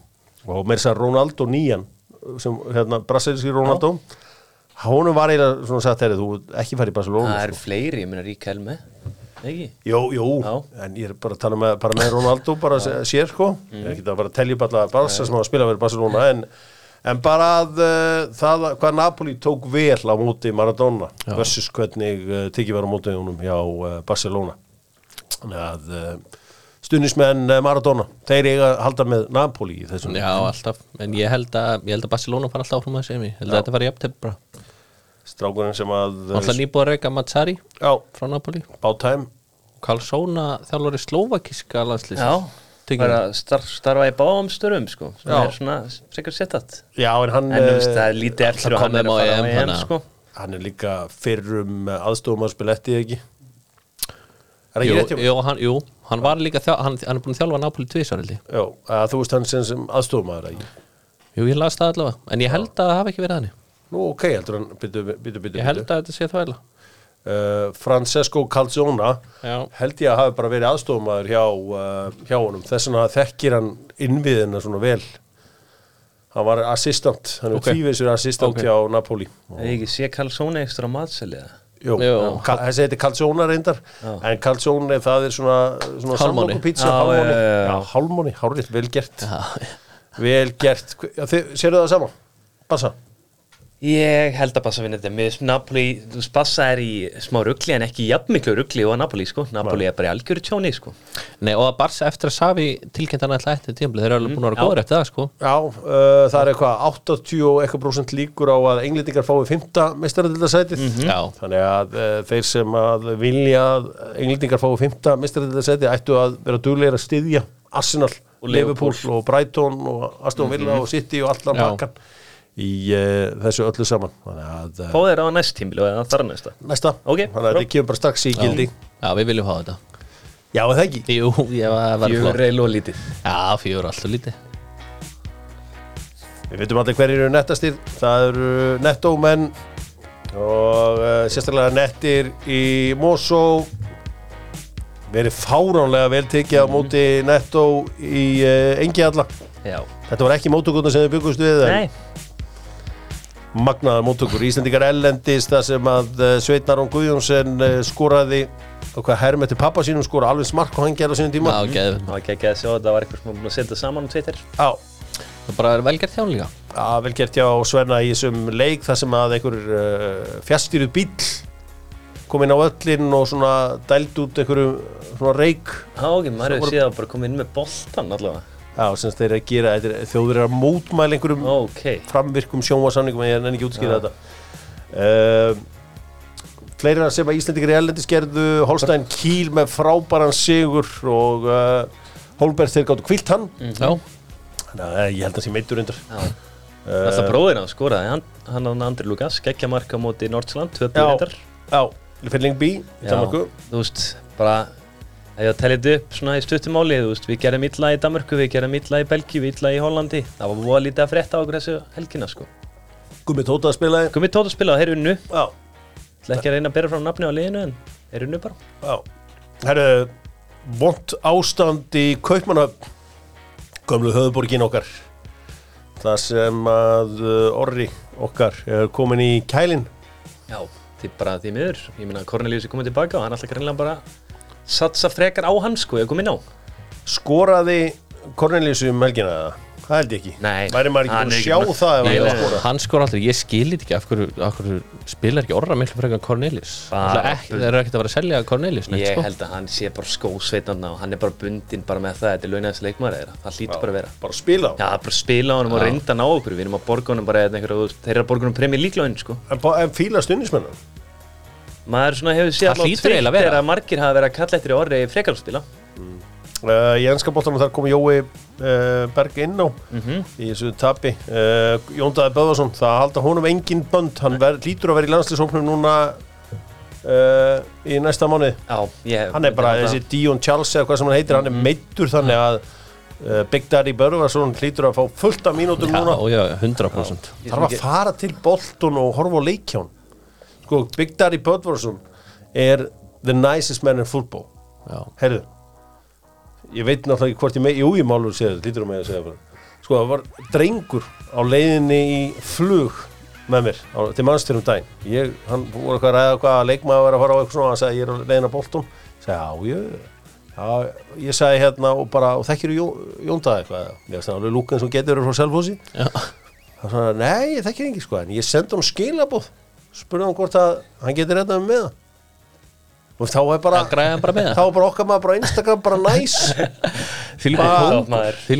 Og þess að Ronaldo nýjan sem hérna brasilíski Ronaldo honum var eiginlega svona sagt herri þú ert ekki farið í Barcelona Það eru sko. fleiri, ég meina Ríkæl með Ekki? Jú, jú, Já. en ég er bara að tala með, bara með Ronaldo bara mm. sér sko, ég er ekki að bara að telja upp alla Barca sem hafa spilað fyrir Barcelona en, en bara að uh, það að- hvað Napoli tók vel á móti Maradona versus hvernig uh, tekið var á móti honum hjá uh, Barcelona. Þannig að uh, stuðnismenn uh, Maradona, þeir eiga að halda með Napoli í þessum Já, alltaf, en ég held að ég held að Barcelona fara alltaf áfram að segja mig Ég held að þetta fara jafntefn bara strákurinn sem að Alltaf nýbúið að reyka Mazzari já, frá Napoli. Bátæm Karlsóna þjálfari slóvakíska landslýs Já, bara starf, starfa í báðum störum sko. Sem Já. er svona frekar settat já, en hann En þú veist, eh, það er lítið eftir það og hann er að fara á EM, þannig að- sko. Hann er líka fyrrum aðstofum að spila eftir ekki? Er ekki jú, rétt hjá mér? jú, hann, jú, hann var líka þjá, hann, hann er búin að þjálfa Napoli ég. Já, að þú veist hann sem, sem aðstofumæður ekki? Jú, ég las það allavega, en ég held að það hafi ekki verið hann Nú, ok, heldur hann, byttu, byttu, byttu Ég held að þetta sé þvæla. Uh, Francesco Calzona Já. held ég að hafi bara verið aðstofumæður hjá, uh, hjá honum, þess vegna þekkir hann innviðina svona vel. Hann var assistant, hann er Ok. okay. tvíveisur assistant Ok. hjá Napoli. Hefði ekki sé Karlsson ekstra á matseli eða? Jú, þessi heiti Calzone reyndar en Calzone það er svona, svona Já, já, já, já. Já, hálfmáni, hárið, vel gert. Já, vel gert, já, sérðu það saman Bassa, Ég held að Bassa vinna þetta finnst Napoli, þú veist, Bassa er í smá ruggli en ekki jafn miklu ruggli og að Napoli sko. Napoli er bara í algjöru tjóni sko. Nei, og að Barca eftir að Savi tilkynnt hann alltaf eftir tímabli, þeir eru alveg búin að vera góður eftir það, sko já, uh, það er eitthvað 80 og eitthvað prósent líkur á að englendingar fái fymta mestaradildasætið Já. þannig að uh, þeir sem að vilja að englendingar fái fymta mestaradildasætið ættu að vera duglegir að styðja Arsenal, Liverpool, Liverpool. og Brighton og Aston Villa og City og allan Já. Í uh, þessu öllu saman. Þannig að uh, Fá þeir á næst tímili og þar næsta. Næsta, Ok, þannig að þetta kemur bara strax í gildi. Já, við viljum hafa þetta. Já, er það ekki? Jú, ég var að vera Fjögur reil og lítið. Já, fjögur alltaf lítið. Við veitum allir hverjir eru nettastir Það eru nettómenn og uh, sérstaklega nettir í Mosó. Verið fáránlega vel tekið á móti nettó í uh, engi alla Já. Þetta var ekki móttökurna sem þið byggust við en Nei, magnaðar móttökur. Íslendingar ellendist þar sem að uh, Sveitnarón Guðjónsson uh, skoraði og hvað herm eftir pappa sínum skora alveg smark og hann gerði á sínum tíma. Já, geðum það var ekki ekki að sjá að það var eitthvað sem að setja saman um Twitter. Já, Það bara er velgert hjá hann líka. Já, vel gert hjá Svenna í þessum leik þar sem að einhver uh, fjastýruð bíl kom inn á öllin og svona dæld út einhverju svona reik Já, ok, maður Svo hefur séð að bara koma inn með boltan allavega Já, sem þeir eru að gera, þetta er- þjóðir eru að mótmæla einhverjum Ok, framvirkum sjónvarsamningum en ég nenni ekki útskýra þetta. Uh, Fleira sem að Íslendingar í ellendis gerðu Holstein Kiel með frábæran sigur og uh, Holberg þeir gáttu kvilt hann. Já, Þannig að ég held að sé meittur undir já. Alltaf bróðir hann skoraði, hann, hann og Andri Lukas geggja marka á móti Nordsland, tvö Já, byrjar já, fyrir Lingby í Danmarku þú veist, bara ef ég tellið upp svona í stuttumáli þú veist, við gerum illa í Danmarku, við gerum illa í Belgíu, við illa í Hollandi, það var búið lítið að frétta á okkur þessu helgina sko. Gummi Tóta spilaði Komið tótt að spila og þeir unnu, Já, ætla ekki að reyna að bera frá nafni á liðinu en þeir unnu bara. Já, herru, vont ástand í Kaupmannhöfn, gömlu höfuborgin okkar, það sem að uh, orri okkar er komin í kælin. Já, því bara því miður, ég minna að Cornelius er komið tilbaka og hann ætla greinlega bara að satsa frekar á hann sko, ég kom inn á. Skoraði Cornelius um helgina eða? Það held ég ekki. Nei, Væri maður hann ekki er búin að ekki sjá það ef Nei, hann er að skora? hann skor alltaf, ég skilit ekki af hverju, af hverju spilar ekki orra miklu frekar ekki, Þeir eru ekkert að vera að selja Cornelius neitt, Ég sko. held að hann sé bara skósveitanna og hann er bara bundinn bara með það, þetta er launæðis leikmaður þeirra, það hlýtur bara að vera. Bara spila á. Já, bara spila á honum og reynda að ná okkur, við erum að borga honum bara eða einhverju, þú veist, þeir eru að borga honum premjör líklaun, sko. En, en fíla stundismennan? Maður svona hefur séð Það hlýtur eiginlega að vera. þegar margir hafa verið að kalla eftir í orði frekar að spila. Uh, í ennska bóltanum þar kom Jói uh, Berg inn á Mhm. í þessu tapi. Uh, Jón Daði Böðvarsson, það halda honum engin bönd. Hann ver, lítur að vera í landslýsóknum núna uh, í næsta mánuði. Já, ég hann er bara þessi Dion Charles eða hvað sem hann heitir, hann er meittur þannig að uh, Big Daddy Böðvarsson lítur að fá fullt af mínútum Já, núna. ó, já, 100% þarf að fara til Bolton og horfa á leikján sko, Big Daddy Böðvarsson er the nicest man in football. Já, Herðu Ég veit náttúrulega ekki hvort ég með Jú, ég málur að segja þetta, lítur um mig að segja bara. Sko, það var drengur á leiðinni í flug með mér á, til mannstyrum daginn. Ég, hann voru eitthvað að ræða hvað leikmaður var að fara á eitthvað svona, hann sagði ég er leiðin á Bolton sagði, já, ég já, ég sagði hérna og bara, og þekkir Jó, Jóndaði eitthvað, ég það alveg lúkan sem getur frá Selfossi. Já, hann sagði, nei, ég þekkir ekki sko en ég sendi hann skilabóð spurði hann hvort að hann getur mig með það. Og þá er bara bara með þá er bara okkar maður bara Instagram bara næs. Því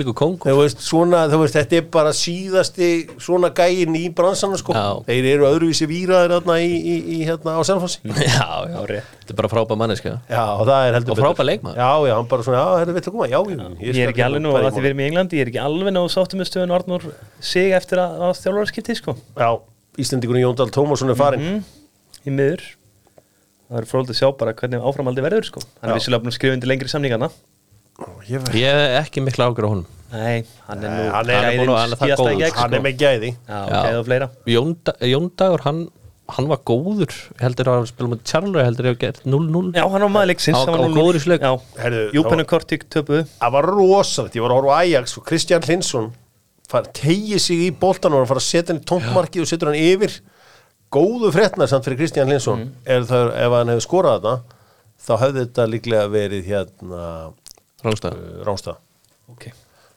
líku kóngur. Þú veist, svona, þú veist, þetta er bara síðasti svona gæin í bransanum sko. Já. þeir eru öðruvísi víraðir þarna í, í, í hérna á Selfossi. Já, já, rétt. þetta er bara frábæð manneska já, og það er heldur Og frábær leikmaður. já, já, hann bara svona, já, þetta vil koma, já, já. Ég er ekki alveg nú, að því við erum í Englandi, ég er ekki alveg nú sáttum með stöðun Arnur sig eftir að, að þjálfarskipti, sko. já, Íslendingurinn Jóndal Tómasson er farin Mm, í miður. Það er fróld að sjá bara hvernig áframaldi verður, sko. Hann Já. er vissulega búin að skrifa undir lengri samningana. ég, veit- Ég hef ekki mikla ágjör á honum Nei, hann er nú Nei, hann er- er að- hann er í góður, gegn, hann er sko. með gæði Jóndagur, hann, hann var góður heldur að spila með Charlie Ég heldur að gert 0-0 Já, hann var maður leiksins. Hann var á 0-0. góður í Júpenu var- Kortík töpuðu. það var rosalegt, ég var að horfa á Ajax og Kristján Hlinsson tegið sig í boltan og var fara að setja hann í tóntmarki og setur hann yfir. Góðu fréttnar samt fyrir Kristján Linsson Mm. er það ef hann hefur skorað þetta þá hefði þetta líklega verið hérna Rángstæð uh, Rángstað Ok.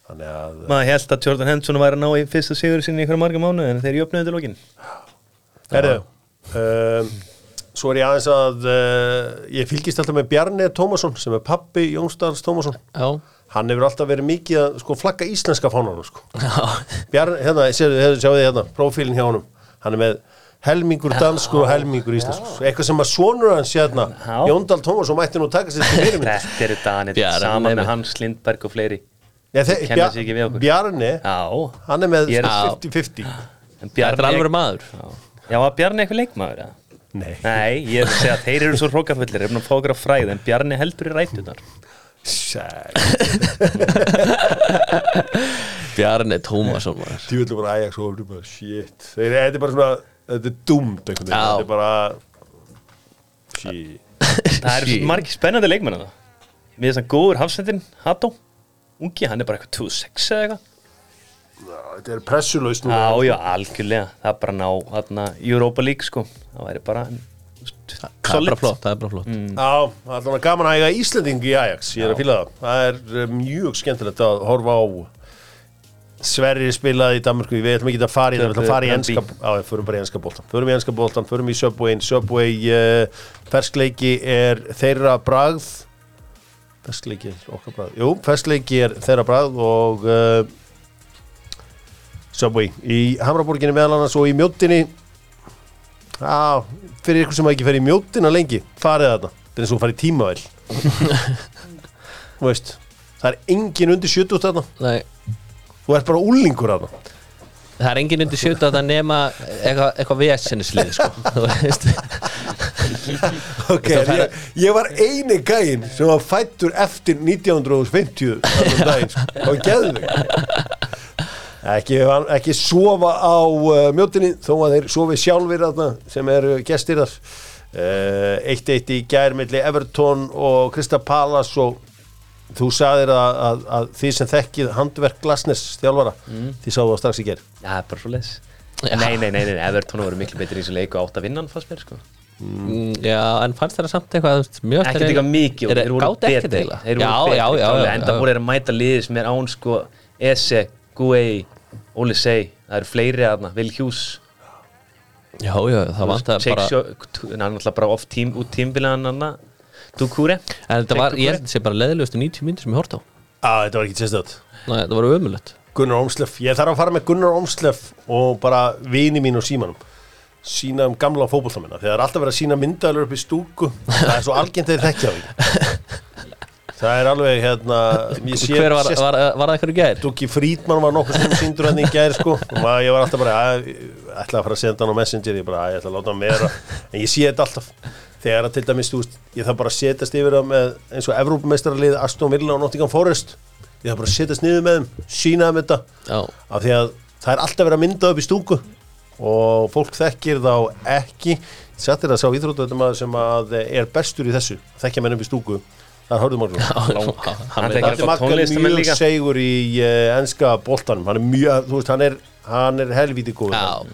Þannig að Maður held að Jordan Henson væri að ná í fyrsta sigur sinni í einhverja marga mánu en þeir jöfnuðu til lokin. Herðu, um, svo er ég aðeins að uh, ég fylgist alltaf með Bjarni Tómasson sem er pappi Jónstars Tómasson. Já, hann hefur alltaf verið mikið að sko, flagga íslenska fánanum sko. já, Bjarni, hérna, séu þið hérna prófílinn hjá honum, hann er með helmingur danskur og helmingur íslenskur. Eitthvað sem að sonur hans hérna. Jóndal Tómasson mætti nú taka sér til fyrirmynd Þetta eru Danir Bjarni, saman með Hans Lindberg og fleiri. Okkur. Bjarni, Já. hann er með Ég er- sko 50-50 En þetta er alveg maður. Já, Já, var Bjarni eitthvað leikmaður? eða? Nei, Nei, ég er að segja að þeir eru svo hrókafullir, að fá okkur á fræð en Bjarni heldur í rætunar sæl Bjarni Tómasson maður. Tjóðlega bara Ajax og bara shit. Þeir, Þetta er bara svona, þetta er Já. þetta er bara shit. Það eru svo margir spennandi leikmenn að það Mér finnst hann góður hafsendin, Hattó Ungi, hann er bara eitthvað 26 eða eitthvað. Þetta er pressulaust nú Já, já, algjörlega, það er bara ná þarna, Europa League sko. Það væri bara en, Það er bara flott, það er bara flott. Já, það er alveg gaman að eiga Íslanding í Ajax, ég er að fýla það. Það er eh, mjög skemmtilegt að horfa á Sverri spilaði í Danmarku, við ætlum ekki að fara í það, við ætlum að fara í enska, já, við förum bara í enska bóltan, förum í enska bóltan, förum í Subwayin, Subway uh, ferskleiki er þeirra bragð, ferskleiki er okkar bragð, jú, ferskleiki er þeirra bragð og uh, Subway í Hamraborginni meðal annars og í mjóttinni Já, fyrir ykkur sem ekki fer í mjóttina lengi farið þarna, þetta er eins og fara í tímavæl Þú veist það er engin undir 70 þarna. Nei, þú ert bara úlingur þarna. Það er enginn undir sjötu að það nema eitthvað eitthva VS-sinnislið sko. Þú veist. Ok, ég, ég var eini gæinn sem var fættur eftir 1950 þannum daginn, sko, og geðvig ekki, ekki sofa á uh, mjóttinni þó að þeir sofi sjálfir þarna sem eru gestir þar uh, 1-1 í gærmilli Everton og Krista Palas og þú sagðir að, að, að því sem þekkið handverk Glasnes þjálfara, því sáðu það strax í gær Já, bara svo leis Já. Nei, nei, nei, nei, Everton voru miklu betri í þessu leiku og átt að vinna hann fannst mér sko Mm, Já, en fannst þeirra samt eitthvað mjög Ekkert eitthvað mikið og þeir voru betri? Þeir voru Já, betri, já, já, klálega. já, Enda já. voru þeir að mæta liðið sem er án sko Ese, Guei, Óli Sey Það eru fleiri aðna, Will Hughes. Já, já, það vantaði bara Hann er náttúrulega bara oft tím, út tímbilaðan hann Dukure En þetta var, ég held að þetta sé bara leðilegustu 90 myndir sem ég horta á. Að þetta var ekki sérstöð Nei, það var ömulegt Gunnar Ómsleff, ég þarf að fara með Gunnar Ómsleff og bara vini mín og símanum. Sína um gamla fótbolltamina þegar það er alltaf verið að sína myndaðalur upp í stúku. Það er svo algengt að þið þekkja því það er alveg hérna sé, Hver var, var, var það eitthvað í gær? Duggi Frídmann var nokkuð sem síndur hann í gær sko. Og ég var alltaf bara að ætla að fara að senda hann á Messenger. Ég bara að ég ætla að láta hann vera. En ég sé þetta alltaf. Þegar að til dæmis þú veist ég þarf bara að setjast yfir það með eins og Evrópumeistaralið Aston Villa og Nottingham Forest. Ég þarf bara að setjast niður með þeim sína þeim þetta. Já, af því að það er alltaf verið að mynda upp í stúku. Og fólk þekkir þá ekki. Satt er að sá íþróttöðum sem að er bestur í þessu þekkja menn upp í stúku það er hörðum já, orðum hann Hann veit þekkir allt. Þetta er bara Magga tónlistamenn mjög líka. segur í uh, enska boltanum. Hann er mjög, þú veist, hann er hann er helvíti góð Já,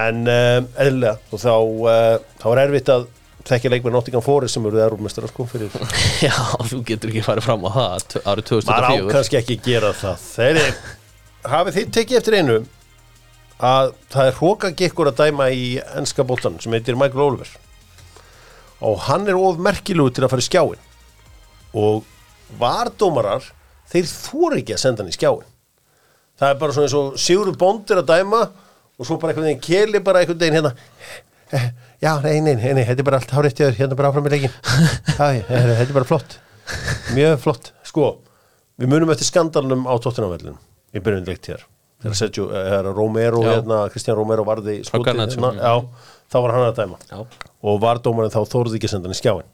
en uh, eðlilega og þá, uh, þá er erfitt að þekkja leikmenn Nottingham Forest sem eru erumestara sko fyrir já, þú getur ekki farið fram á það árið maður á 2004 kannski ekki að gera það. Þeir hafið þið tekið eftir einu? Að það er hrókagikkur að dæma í enska boltan sem heitir Michael Oliver. Og hann er of merkilugur til að fara í skjáin og vardómarar þeir þóri ekki að senda hann í skjáin það er bara svona eins og Sigurður Bond er að dæma og svo bara einhvern veginn keli bara einhvern veginn hérna. Eh, já, nei, nei, nei, þetta er bara allt hárétt hjá þér, hérna bara áfram í leikin ég- þetta er bara flott. Mjög flott, sko við munum eftir skandalnum á tóttunarvellin í byrjun leikt hér. Þegar Sergio, eða Romero, Já. hérna, Kristján Romero varði Garnacho. hérna, já, þá var hann að dæma. Já. og vardómarinn þá þóruði ekki að senda hann í skjáin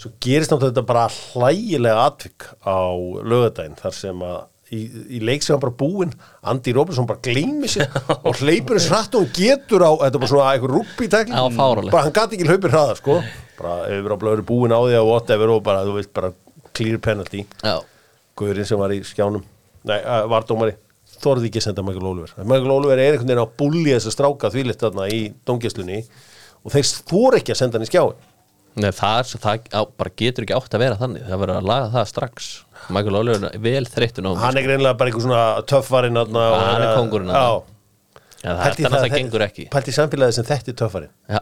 svo gerist náttúrulega þetta bara hlægilega atvik á lögadaginn þar sem að í, í leik sem hann bara búinn Andy Robertson bara gleymi sér og hleypur þess hratt og getur á þetta er bara svona eitthvað rúbbi tækling Já, fáránlegt. bara hann gati ekki hlaupir hraða sko. Bara yfir á blöður búinn á því að whatever og bara þú veist bara clear penalty. Guðurinn sem var í skjánum nei, uh, vardómari þorði ekki að senda Michael Oliver. Michael Oliver er einhvern veginn að búlja þess að stráka þvílitt þarna í dómgæslunni og þeir þor ekki að senda hann í skjáin Nei, það, það á, bara getur ekki átt að vera þannig. Það verður að laga það strax. Michael Oliver er vel þreyttur á hann er greinlega bara einhver svona töffarinn Hann er að- kóngurinn já, þarna. ja, það, gengur ekki. Pælt í samfélagi sem þetta er töffarinn. Já,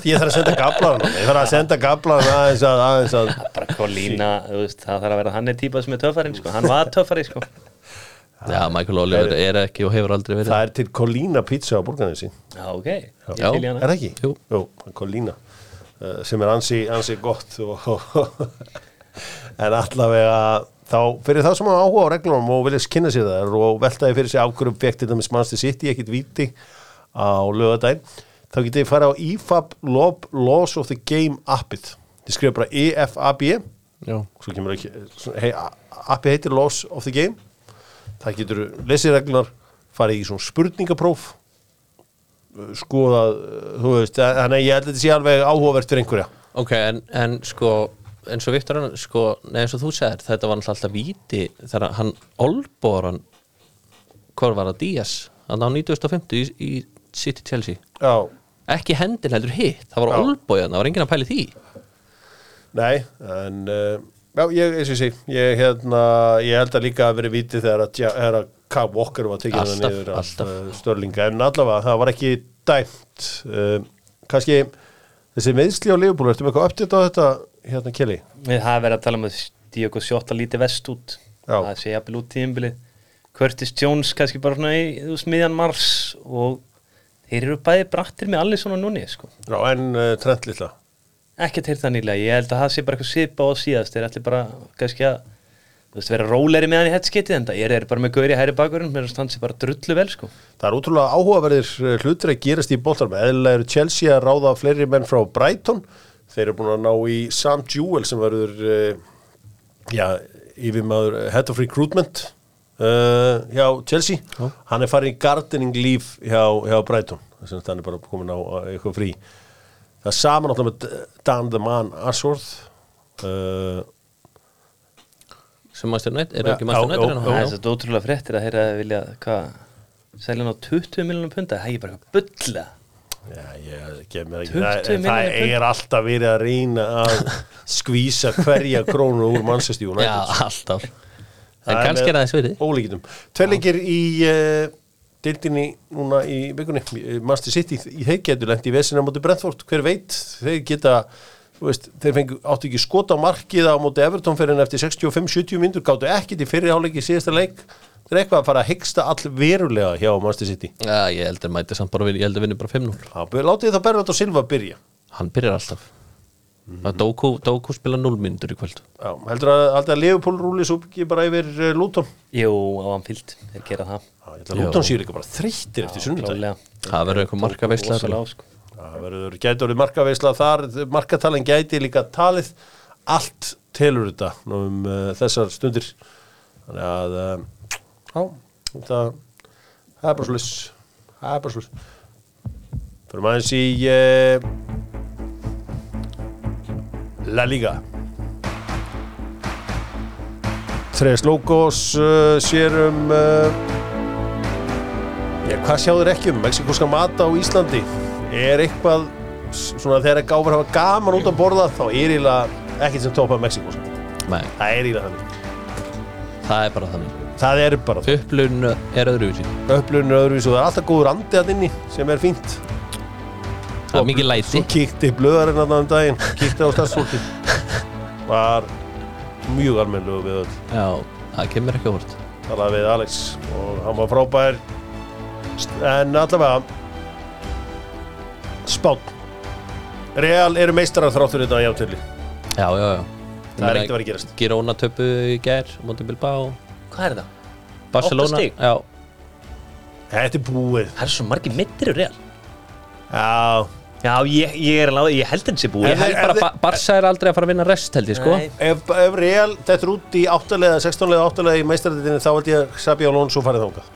Því ég þarf að senda gablan Ég þarf að senda gablan aðeins að, aðeins að bara Kolína, þú veist, það þarf að vera hann er típað sem er töffarinn, sko, hann var töffari, sko. Já Michael Oliver er ekki og hefur aldrei verið. Það er til Colina pizza á borgarnesi. Já, ok, ég Já. hana. Er það ekki? Jú. Jú Colina. uh, sem er ansi, ansi gott og, en allavega þá fyrir þá sem hafa áhuga á reglunum og viljast kynna sér þær og veltaði fyrir sig ákvörum fekk til dæmis Manchester City ekkit víti á lögadaginn þá getið þið fara á E IFAB Lob Laws of the Game appið. Þið skrifa bara E EFAB Já, svo kemur ekki hei, appi heitir Laws of the Game. Það getur lesið reglunar farið í svona spurningapróf skoðað þú veist, þannig að ég held að þetta sé alveg áhugavert fyrir einhverja. Ok, en, en sko eins og Viktor, sko, nei eins og þú segir þetta var alltaf víti þegar hann olbóður hann hvað var það, Díaz, hann á 1950 í, í City Chelsea. Já, ekki hendin heldur hitt, það var olbóið það var enginn að pæli því. Nei en uh, já, ég, ég segi ég, hérna, ég held að líka að veri viti þegar að, K. Walker var tekið niður af alltaf. uh, Störlinga, en allavega það var ekki dæmt uh, kannski þessi meðsli á Leopold, ertu með eitthvað uppdýtt á þetta hérna Kelly? Við hafa verið að tala um að Diogo Sjóta lítið vest út Já. það sé jafnvel út tíðinbili Curtis Jones kannski bara svona í þú veist, miðjan mars og þeir eru bæði brattir með allir svona núni sko. Já, en uh, trend litla ekkert heyrt það nýlega, ég held að það sé bara eitthvað svipa á síðast, þeir ætli bara kannski að þú veist, vera róleri með hann í headskiti en það er bara með gauri hæri bakurinn mér finnst hann sé bara drullu vel sko Það er útrúlega áhugaverðir uh, hlutir að gerast í boltarum. Eðlilega eru Chelsea að ráða fleiri menn frá Brighton. Þeir eru búin að ná í Sam Jewell sem verður, uh, já, yfirmaður Head of Recruitment uh, hjá Chelsea. Hann er farin í gardening líf hjá, hjá Brighton. Þess að hann er bara komin á eitthvað frí. Það er saman náttúrulega með Dan the Man Ashworth. Uh, sem Master United, eru ekki Master en það er þetta ótrúlega fréttir að þeirra vilja hvað, selja hann á 20 miljonum punda? Það er bara eitthvað bulla. Já, ég gef mér ekki 20 það, það er alltaf verið að reyna að skvísa hverja krónu úr Manchester United. Já, alltaf En er kannski er það þess verið Ólíkitum Tveirleikir í uh, deildinni núna í vikunni. Manchester City, í getur lent í vesina á móti Brentford, hver veit þeir geta, þú veist, þeir fengu áttu ekki skot á markið á móti Everton fyrir en eftir 65-70 myndur, gáttu ekkit í fyrri áleiki í síðasta leik, þeir eru eitthvað að fara að hyggsta all verulega hjá Manchester City. Já, ég held að mæti samt bara ég held að vinna bara 5-0 Já, látið það Berrat og Silva byrja. Hann byrjar alltaf að Doku, Doku spila 0 myndur í kvöld Já, heldur að, heldur að Leopold rúli svo ekki bara yfir uh, Luton jú, á fyllt, þeir gera það Já, ég held að Luton séu líka bara þreyttir eftir sunnudag. Það verður eitthvað markaveisla sko. Það verður gæti orðið markaveisla þar, markatalinn gæti líka talið, allt telur þetta nú um uh, þessar stundir. Þannig að, uh, já, þetta, það er bara sluss, það er bara sluss. Fyrir maður í uh, La Liga. Tres Logos uh, sér um... Uh, Já, hvað sjáður ekki um mexikoska mata á Íslandi? Er eitthvað svona þegar gáfur hafa gaman út að borða þá er eiginlega ekkert sem topa mexikoska. Nei, Það er eiginlega þannig. það er bara þannig Það er bara það. Upplun er öðruvísi Upplunur öðruvís og það er alltaf góður andi að inni sem er fínt. Það er mikið læti Svo kíkti blöðarinn að um daginn, kíkti á starfsfólki. Var mjög almennlegu við öll. Já, það kemur ekki óvart Talaði við Alex og hann var frábær. En allavega, spátt. Real eru meistarar þráttur þetta játtöfli. Já, já, já Það er ekkert að vera að gerast. Girona töpu í gær Monti Bilbao hvað er það? Barcelona? Já, Þetta er búið. það er svo margir mittir úr real Já, já, ég, ég, er, alveg- ég held henni sé búið ég held bara Ba- Barca er aldrei að fara að vinna rest held ég sko Nei. ef, ef Real þetta er út í 8 leða, 16 leða, 8 leða í meistardildinni þá held ég að Sabi Alonso farið þangað.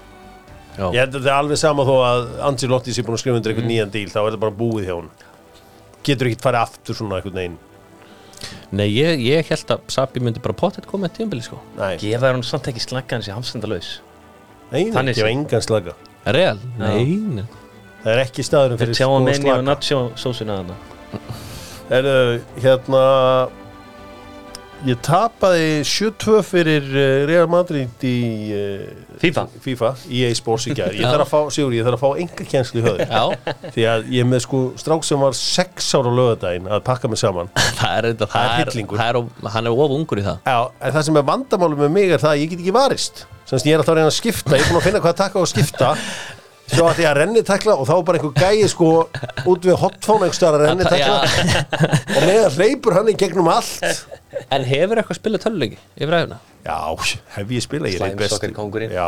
Já. Ég held að þetta er alveg sama þó að Ancelotti sé búin að skrifa undir einhvern nýjan díl, þá er þetta bara búið hjá hún. Getur ekkert farið aftur svona einhvern veginn. Nei, ég, ég held að Sabi myndi bara pottet koma með tímbili sko Nei, gefa er hún samt ekki slagga hans í hamstendalaus Nei, Þannig ekki á séð. engan slaka Real? Nei, nei. Það er ekki staðurinn fyrir tjáum góða menni og slaka. nacho sósuna hana Er, hérna Ég tapaði 7-2 fyrir uh, Real Madrid í uh, FIFA. FIFA EA Sports í gær. Ég þarf að fá, Sigur, ég þarf að fá enga kjenslu í Já, Því að ég með sko strák sem var 6 ára á lögadaginn að pakka mig saman. Það er þetta, Það er of- hann er of ungur í það. Já, en það sem er vandamálum með mig er það að ég get ekki varist. Semst ég er alltaf að reyna að skipta. Ég er búin að finna hvað að taka og skipta Svo að ég að renni takla og þá bara einhver gæi sko út við hotphone einhver staðar að renni takla og meðan hleypur hann í gegnum allt. En hefur eitthvað spilað töluleiki yfir æfuna? Já, hef ég spilað, er Slæmsokkar kóngurinn. Já,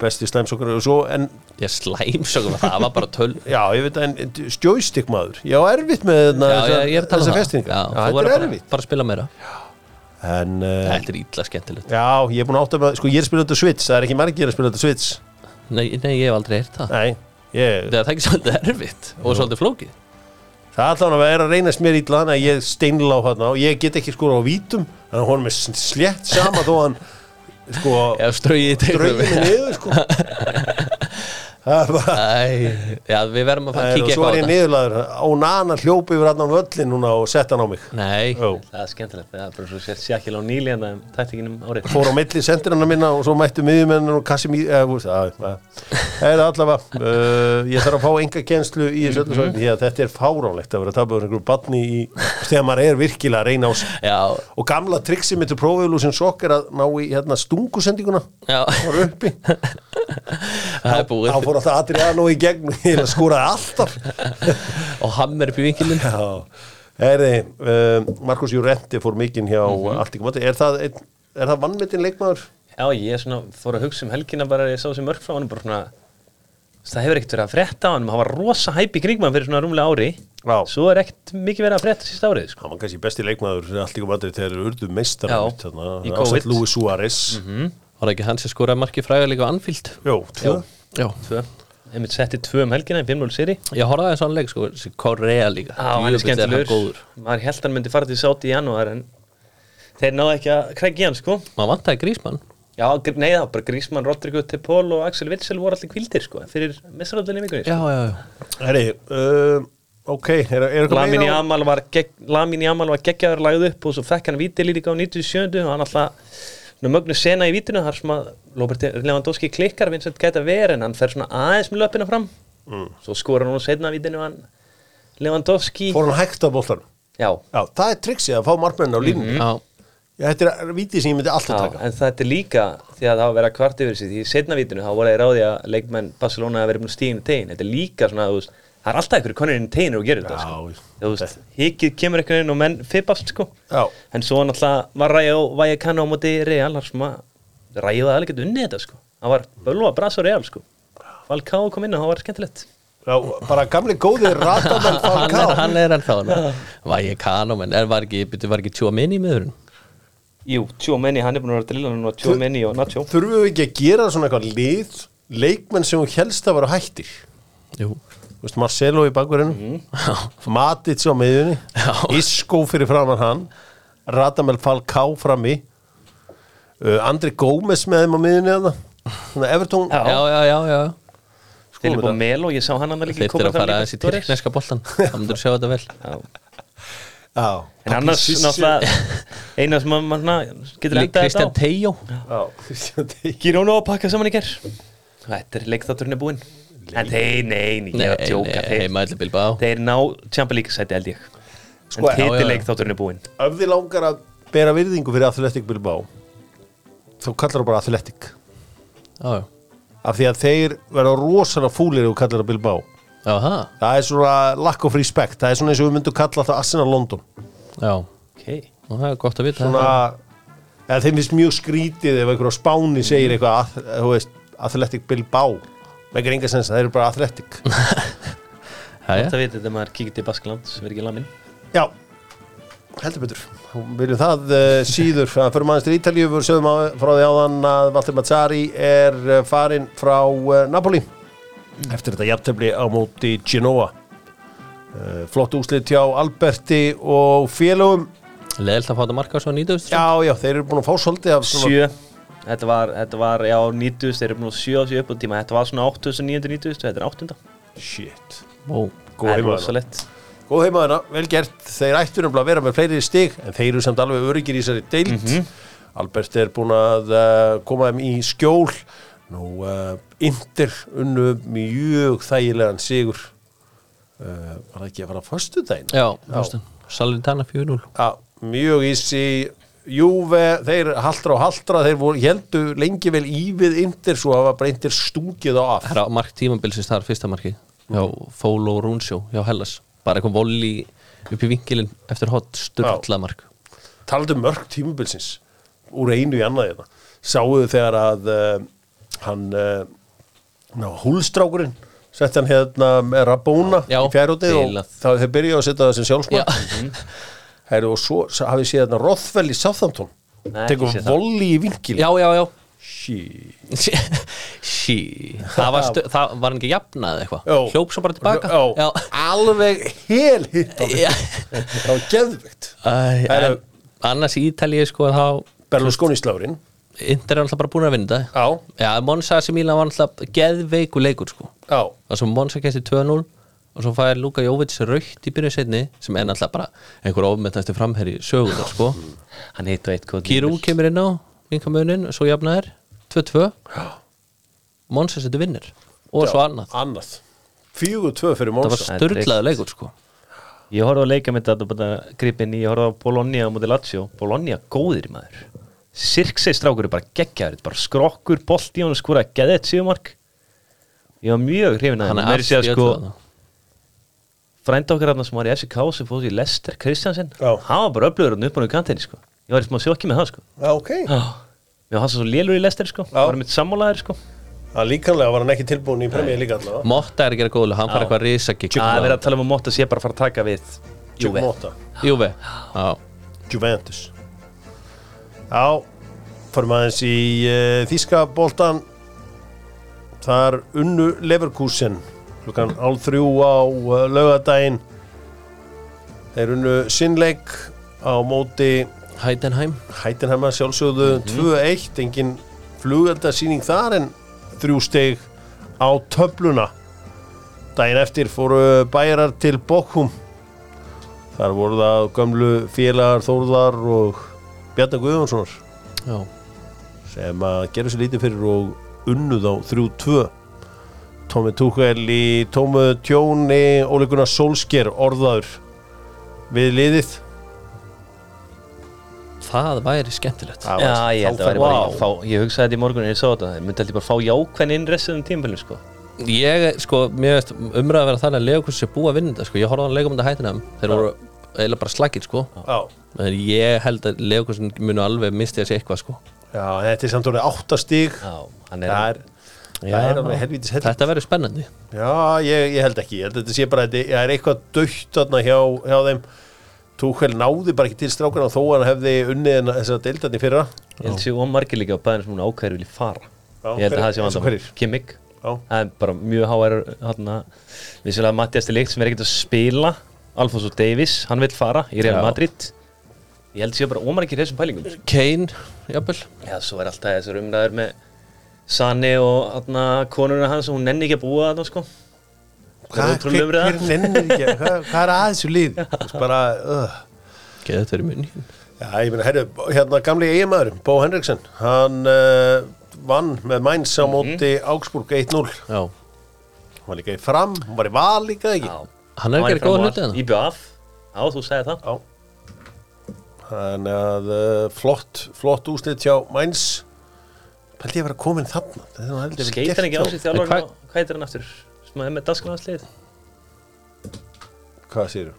besti slæmsokkar og svo, en Ég slæmsökum að það var bara töl já, ég veit að en stjóistik maður. Já, erfitt með Já, er tala um þessa það. festinga Já, Já, þú er bara, að spila meira. En, uh, Þetta er ítla skemmtilegt. já, ég er búin að átta með, sko, ég er að spila þetta Switch Það er ekki margir að spila þetta Switch Nei, nei ég hef aldrei heyrt það. Nei, ég, Það er ekki svolítið erfitt og svolítið flókið. Það er allan að vera að reynast mér ítla Þannig að ég steinla á þarna og ég get ekki skora á vítum Þannig að honum er slétt sama þó hann, sko, mig niður, sko Það er bara Æ, já, við verðum að fara að Það er, og kíkja svo er eitthvað á ég þetta niðurlaður á nana hljópi yfir allan völlin núna og sett hann á mig. Nei, Jó. Það er skemmtilegt, það er bara svo sér sjakil á nýli en það er tæktinginum árið. Fór á milli sendirana minna og svo mættu miðjumennir og kassi mýð eða, þú veist, að, að, það er allavega. Uh, ég þarf að fá enga kjenslu í þessu öllu því að þetta er fáránlegt að vera að tapa um einhverju badni í, þegar maður er virkilega að reyna á sig já, og gamla triksi mitt til prófiðlúsin að fór alltaf Adriano í gegn og skúraði alltaf Og hammer upp í vinkilin Já, Heri, uh, Markus Júrendi fór mikinn hjá mm. -hmm. er það, er það vannmetinn leikmaður? Já, ég er svona, fór að hugsa um helgina bara ég sá þessi mörg frá hann bara svona það hefur ekkert verið að frétta á hann hann var rosa hæp í kringum hann fyrir svona rúmlega ári Já. svo er ekkert mikið verið að frétta síst árið sko. hann var kannski besti leikmaður maður þegar urðu meistar Já, í COVID. Lúi Suárez Var það ekki hann sem skoraði marki fræga líka á Anfield? Jó, tvö Já. Tvö. Einmitt setti tvö um helgina í 5-0 seri Ég horfði aðeins á hann leik sko, Korea líka. Já, hann er skemmtilegur. góður. Maður held hann myndi fara til sátt í janúar en þeir náðu ekki að krækja hann sko. Maður vantaði grísmann Já, nei það, bara Grísmann, Rodrigo, Tepol og Axel Witsel voru allir kvildir sko fyrir mestaröldinni vikunni Já, sko. já, já Herri, uh, ok er, er Lamin á- Jamal var, gegg, var geggjaður lagð upp og svo fekk hann víti líka á 97 og hann alltaf svona mögnu sena í vítinu þar sem að Robert Lewandowski klikkar Vincent gæti að vera en hann fer svona aðeins með löpina fram. Mm. svo skora hann á setna vítinu hann Lewandowski. Fór hann hægt á boltan já, Já, það er trixið að fá markmenn á línu Mhm. Já, Já, þetta er vítið sem ég myndi alltaf taka. en þetta er líka því að það var að vera kvart yfir sig því í setna vítinu þá voru þeir ráði að leikmenn Barcelona að vera búin stíðinu tegin þetta er líka svona, þú veist, það er alltaf einhverju konurinn tegin og gerir þetta sko. þú veist, hikið kemur einhvern veginn og menn fippast sko. Já, En svo náttúrulega var Ræja og Væja kannu á móti Real þar sem að Ræja það alveg getur unnið þetta sko. Það var bölva bras og Real sko. Falcao kom inn og það var skemmtilegt. Já bara gamli góði Radamenn hann er, Falcao. hann er ennþá hann Var ég kanum, en er, var ekki, byrju, var ekki tjóa minni í miðurinn? Jú, Tjómenni, hann er búin að vera drillan og Tjómenni og Nacho. Þurfum við ekki að gera svona eitthvað lið leikmenn sem hún helst að vera hættir? Jú veist, Marcelo í bakverðinu Matic á miðjunni. Já. Isco fyrir framan hann. Radamel Falcao frammi. Uh, Andri Gómez með þeim á miðjunni þarna. Þannig að Evertón Já. Já, já, já, já Filip þetta. og Melo, ég sá hann hann líka í Þeir eru að fara aðeins í tyrkneska boltan Það myndur sjá þetta vel. Já. Já, En annars náttúrulega eina sem maður getur Kristján þetta á. Tejó Já, Kristján Teig Girónu að pakka saman í ger Þetta er leikþátturinn er búinn En þeir, nei, nei, ég er að djóka nei, þeir, heima allir Bilbao þeir ná Champions League sæti held ég. Sko, En já, já, já. titi leikþátturinn er búinn. Ef þið langar að bera virðingu fyrir Athletic Bilbao þá kallar það bara Athletic. Já, já. Af því að þeir verða rosalega fúlir þú kallar það Bilbao. Já, það það er svona lack of respect. Það er svona eins og við myndum kalla það Arsenal London. Já, Ok. Og það er gott að vita svona eða þeim finnst mjög skrítið ef einhver á Spáni segir eitthvað Athletic Bilbao vekir enga sens, það eru bara Athletic. Þetta veit þetta maður kíkir til Baskland sem er ekki lamin já, heldur betur. Við viljum það uh, síður. Að fyrir maður til Ítalíu við sögum á, frá því áðan að Valdur Mazzari er uh, farin frá uh, Napoli. Eftir þetta jafntefli á móti Genoa. Uh, flott úslit hjá Alberti og félögum. Leðilt að fá þetta marka svo nýtust? Já, já, þeir eru búin að fá svolítið af svona Sjö Þetta var, þetta var, já, 90, þeir eru búin að 7 á sig upp á tíma Þetta var svona 8990, þetta er 8. Shit. Ó, Góð rosalegt. Góð heimaðina, vel gert. Þeir ættu nefnilega að vera með fleiri stig En þeir eru samt alveg öryggir í þessari deild. Albert er búin að uh, koma þeim í skjól. Nú, uh, Inter unnu mjög þægilegan sigur. Uh, Var það ekki að fara að föstu daginn? já, fórstu Salintana 4-0 Já, mjög ísi Júve, þeir haldra og haldra þeir voru, heldu lengi vel í við Inter svo hafa bara Inter stungið á af. Herra, mark tímabilsins þar fyrsta marki Já, Fólo Rúnsjó, já Hellas. Bara eitthvað volli upp í vinkilin eftir hot sturla mark. Talandi um mörg tímubilsins úr einu í annað þetta sáuðu þegar að uh, hann uh, húlstrákurinn sett hann hérna með Rabona Já, í fjárúti og bilað. þá þeir byrjuðu að setja það sem Já, sjálfsmark Heru, og svo hafið séð hérna Rothwell í Southampton? Tekur það. volli í vinkil já, já, já. sí. Sí, það var, stu, það var ekki jafnað eitthvað? Já. Hljóp svo bara tilbaka? Já, alveg hel hitt það var Herra- annars í Ítalíu sko þá Berlusconi slárin Inter er alltaf bara búin að vinna Já, Monsa sem Mílan var alltaf geðveiku leikur sko. Það sem Monsa kæsti 2-0 og svo fær Luka Jóvits raukt í byrju setni sem er alltaf bara einhver ofmettasti framherri sögunar sko. Hann heit og eitt kóð Kirú kemur inn á vinkamunin, svo jafnaðir 2-2 Monsa setur vinnir og svo annað. annað. Fjögur tvö fyrir Það var Monsa styrlaði leikur sko. Ég horfði á leika með þetta bara gripin í, ég horfði á Bologna á móti Lazio. Bologna góðir maður. Sirksei strákur er bara geggjaður Þetta er bara skrokkur, bolt í hann skora geðið síðumark Ég var mjög hrifin að Hann er að segja, allt í sko, öllu þarna. Frænda okkar hérna sem var í FCK sem fóð í Lester Kristjansen Já. hann var bara upplöður hann upp á nú kantinni sko. ég var í smá sjokki með það sko. já, ok mér var hann svo lélur í Lester sko. Já. var mitt sammálaðir sko. Það líkanlega var hann ekki tilbúin í premjör líka allavega Motta er að gera góðlega, hann fær Já. eitthvað risagik það er verið að tala um að Motta sé bara að fara að taka við Juve. Juve Já, Juventus Já Förum aðeins í uh, Þíska boltan Þar unnu Leverkusen klukkan hálf þrjú á uh, laugadaginn Þeir unnu sinnleik á móti Heidenheim. Hættinhæma sjálfsögðu 2-1 engin flugeldasýning þar en þrjú stig á töfluna. Daginn eftir fóru bæjarar til Bochum. Þar voru það gömlu félagar Þórðar og Bjarnar Guðjónssonar. Sem að gera sér lítið fyrir og unnuð á 3-2 Tómi Túkvel í tómu tjóni Óli Gunnar Solskjer orðaður við liðið. Það væri skemmtilegt. Það Já, ég held að væri fer- bara að fá, ég hugsaði þetta í morgun en ég sá þetta, ég myndi heldur bara fá jákvæðin innressið um tímpilin sko. Ég, sko, mér veist umræða að vera þannig að Leokus sé vinna þetta, sko. Ég horfði á hann leikum þetta Heidenheim Þeir voru eiginlega bara slagir, sko. Já, En ég held að Leokus munu alveg misti að sé eitthvað, sko. Já, þetta er samt orðið áttastig Já, hann er, það er, Þetta verður spennandi. Já, ég, ég held ekki, ég held að þetta sé bara þetta það er eitthvað dögt þarna hjá, hjá þeim. Túkvel náði bara ekki til strákana þó að hann hefði unnið þess að deildarni fyrra. Ég held sér ómargir líka á bæðin sem hún ákvæður vilji fara. Já, Ég held að það sé hverjir? Kimmig, Já, það er bara mjög hérna, vissulega Mattias til leikt sem er ekkert að spila. Alfonso Davis, hann vil fara í Real Já. Madrid. Ég held sér bara ómargir þessum pælingum. Kane, jafnvel. Já, svo er alltaf þessar umræður með Sani og hérna, konuna hans hún nenni ekki að búa þarna sko. Er hvað? hver, hver nennir ekki hvað, hvað er að þessu líð bara, uh. Geði þetta verið munni Já, ég meina, herru, hérna gamli eiginmaður Bó Henriksen, hann uh, vann með Mainz á móti Augsburg 1-0 Já, hann var líka í fram, hann var í val líka ekki? Já. hann er að gera góða hluti hérna Í BF, já þú segir það. Já. Þannig að uh, flott, flott úslit hjá Mainz Pældi ég að vera komin þarna? Er Skeitir hann ekki á sig En þjálfarinn hvað- heitir hann aftur? Sem er með dagskanarslið Hvað séu?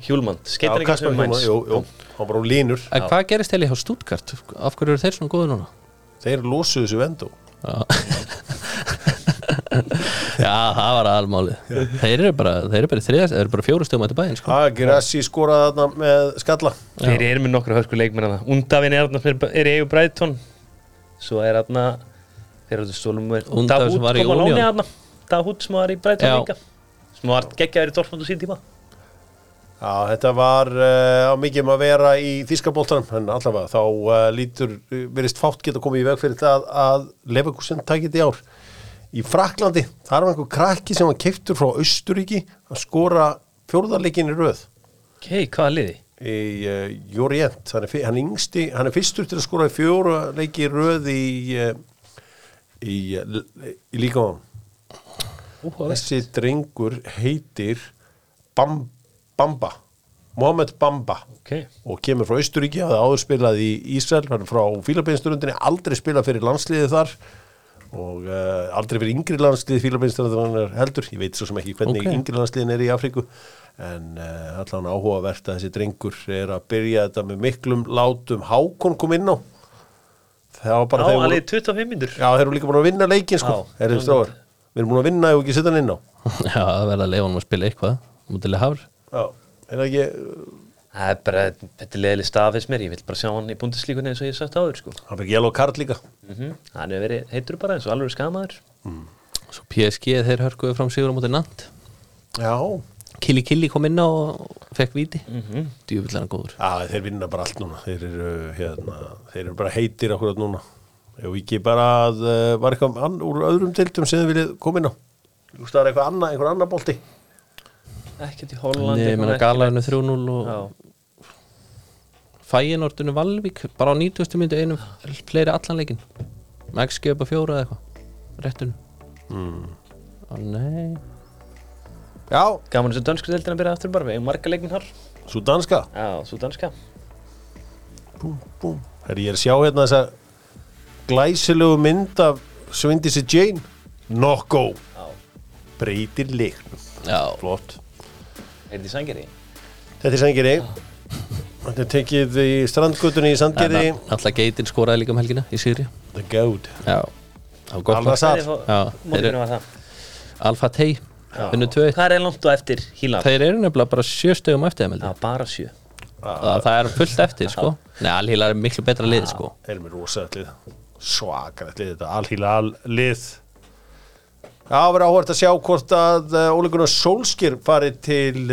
Hjúlmann, skeitir hann ekki á sig Mainz? jú, jú, hann var á línur. En hvað gerist til í hjá Stuttgart? Af hverju eru þeir svona góðu núna? Þeir losuðu þessu vendó. Já, það var almáli Þeir eru bara, þeir eru bara þriðast Þeir eru bara fjóru stöðum að þetta bæinn, sko. Agrassi skoraði þarna með skalla. Þeir eru með nokkru hörsku leikmenn Undavin er, þarna, er í eigu Bræton Svo er hann Þeir eru stólum með Undavin sem var í kom láni Union. þarna Dahút sem var í Já. líka Sem var geggjaður í Dortmund og sín tíma Já, þetta var uh, á mikið um að vera í þýskabóltanum en allavega þá uh, lítur verist fátt geta komið í veg fyrir það að Leverkusen takit í ár í Fraklandi, þar var einhver krakki sem var keiftur frá Austuríki að skora fjórðarleikin í röð Ok, hvaða liði? Í uh, Jórient, hann, hann, hann er fyrstur til að skora fjóra leiki í röð í uh, í, uh, í líkamann þessi drengur heitir Bam, Bamba Mohamed Bamba. Ok, og kemur frá Austuríki, hafði áður spilað í Ísrael, hann er frá Fílabeinsturundinni aldrei spilað fyrir landsliðið þar. Og uh, aldrei fyrir yngri landsliðið Fílabeinsturundinni heldur. Ég veit svo sem ekki hvernig Ok. yngri landsliðin er í Afríku en uh, allan áhugavert að þessi drengur er að byrja þetta með miklum látum. Hákon kom inn á. Það var bara já, þeir alveg voru, 25 myndur já, þeir eru líka búin að vinna leikin sko, Já. erum stráðar við erum búin að vinna og ekki setja hann inn á. Já, það verða að leifa hann að spila eitthvað mútilega hafur já, er það ekki Það er bara, þetta er leðileg stafis mér, ég vil bara sjá hann í búndislíkunni eins og ég hef sagt áður, sko. hann er ekki yellow card líka. Mm Hann hefur verið, heitur bara eins og alveg skamaður. Svo PSG þeir hörkuðu fram sigur Kili Kili kom inn á og fekk víti mm Mhm. -hmm. Djúvill hann góður Já, þeir vinna bara allt núna þeir eru, hérna, þeir eru bara heitir akkurat núna ef ekki bara að uh, var eitthvað ann, úr öðrum deildum sem þið viljið koma inn á Þú veist það er eitthvað annað, einhver annar bolti Ekkert í Hollandi. Nei, ég meina Galaðinu 3-0 og Já, Fæinordinu Valvík bara á 90. myndu einum fleiri allan leikin Max skjöpa fjóra eða eitthvað réttun mm. Ó nei Já, gaman þessu dönsku deildina að byrja aftur bara, við eigum marga leikminn har. svo danska? Já, svo danska. búm, búm. Herri, ég er að sjá hérna þessa glæsilegu mynd af Svindisi Jane. Nokko. Já. breytir leiknum. Já, flott. Er þetta í sangeri? Þetta er Sandgeri Þetta er tekið í strandgötunni í Sandgeri alltaf geitin skoraði líka um helgina í Sýri The Goat. Já, var það? Alfa Tei Vinnu 2 Hvað er langt og eftir Hílan? Þeir eru nefnilega bara sjö stöðum eftir Já, bara sjö. Það, það er fullt eftir sko. Nei, Alhíla er miklu betra lið sko. Erum við rosalegt lið. Svakalegt lið þetta, alhýla al lið. Já, verður áhvert að sjá hvort að Óli Gunnar Solskir fari til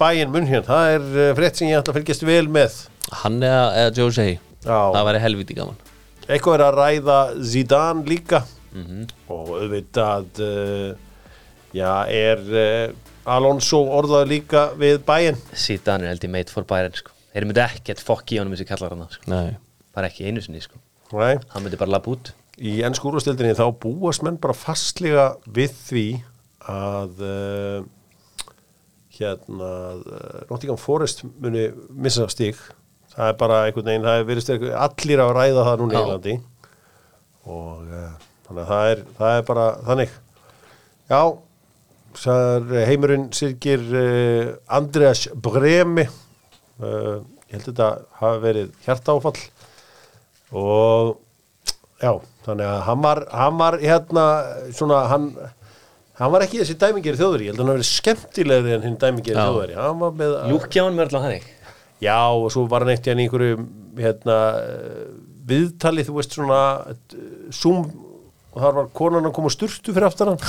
bæinn munn hérna, það er uh, frétt sem ég ætla að fylgjast vel með. Hann eða, eða Jose. Já. Það væri helviti gaman. Eitthvað er að ræða Zidane líka. Og auðvitað uh, já, er uh, Alonso orðaður líka við bæinn Síðan er held ég made for Bayern, sko. Þeir myndi ekkert fokk í honum þessi kallar hann, sko. Nei Bara ekki einu sinni, sko. Nei. Hann myndi bara lappa út. í ennsku úrvastildinni þá búast menn bara fastlega við því að uh, hérna uh, Nottingham Forest muni missa stík það er bara einhvern veginn, það er verið eitthvað, allir að ræða það núna í. Englandi og uh, þannig að það er, það er bara þannig já það er heimurinn sirkir uh, Andreas Bremi. Uh, ég held að þetta hafi verið hjartáfall og já, þannig að hann var, hann var hérna, svona, hann hann var ekki þessi dæmingeri þjóðveri. Ég held að hann hafi verið skemmtilegri en hinn þjóðveri. Hann var með, alltaf hann já, og svo var hann eitt í einhverju, hérna eh, viðtali, þú veist svona eh, zoom og þar var konan að koma sturtu fyrir aftan hann.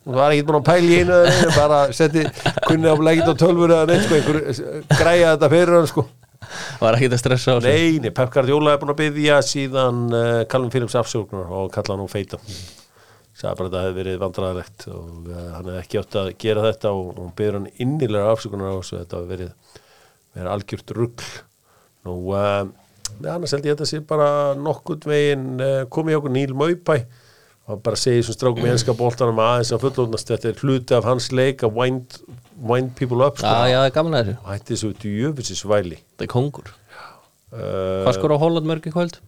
Og það var ekkert búin að pæla í einu eða einu, bara setti kunni á leggit á tölfur eða neitt, sko, einhver eh, græja þetta fyrir hann, sko. Var ekki að stressa á sig Nei, nei, Pep Guardiola er búin að byggja síðan uh, Callum Phillips afsökunar og kalla hann og feita sagði bara að það hefði verið vandræðilegt og uh, hann hefði ekki átt að gera þetta og, og byggður hann innilega afsökunar á þessu. Þetta hefði verið, verið algjört rugl. Nú, uh, annars held ég að þetta sé bara nokkurt veginn uh, komið hjá okkur Níl Maupæ og bara segja þessum strákum í enska boltanum aðeins að fullóðnast þetta er hluti af hans leik að wind, wind people up sko. Já, já, það er gaman að þessu hætti þessu djöfisins væli Það er kongur uh, Hvað skor á Holland mörg í kvöld?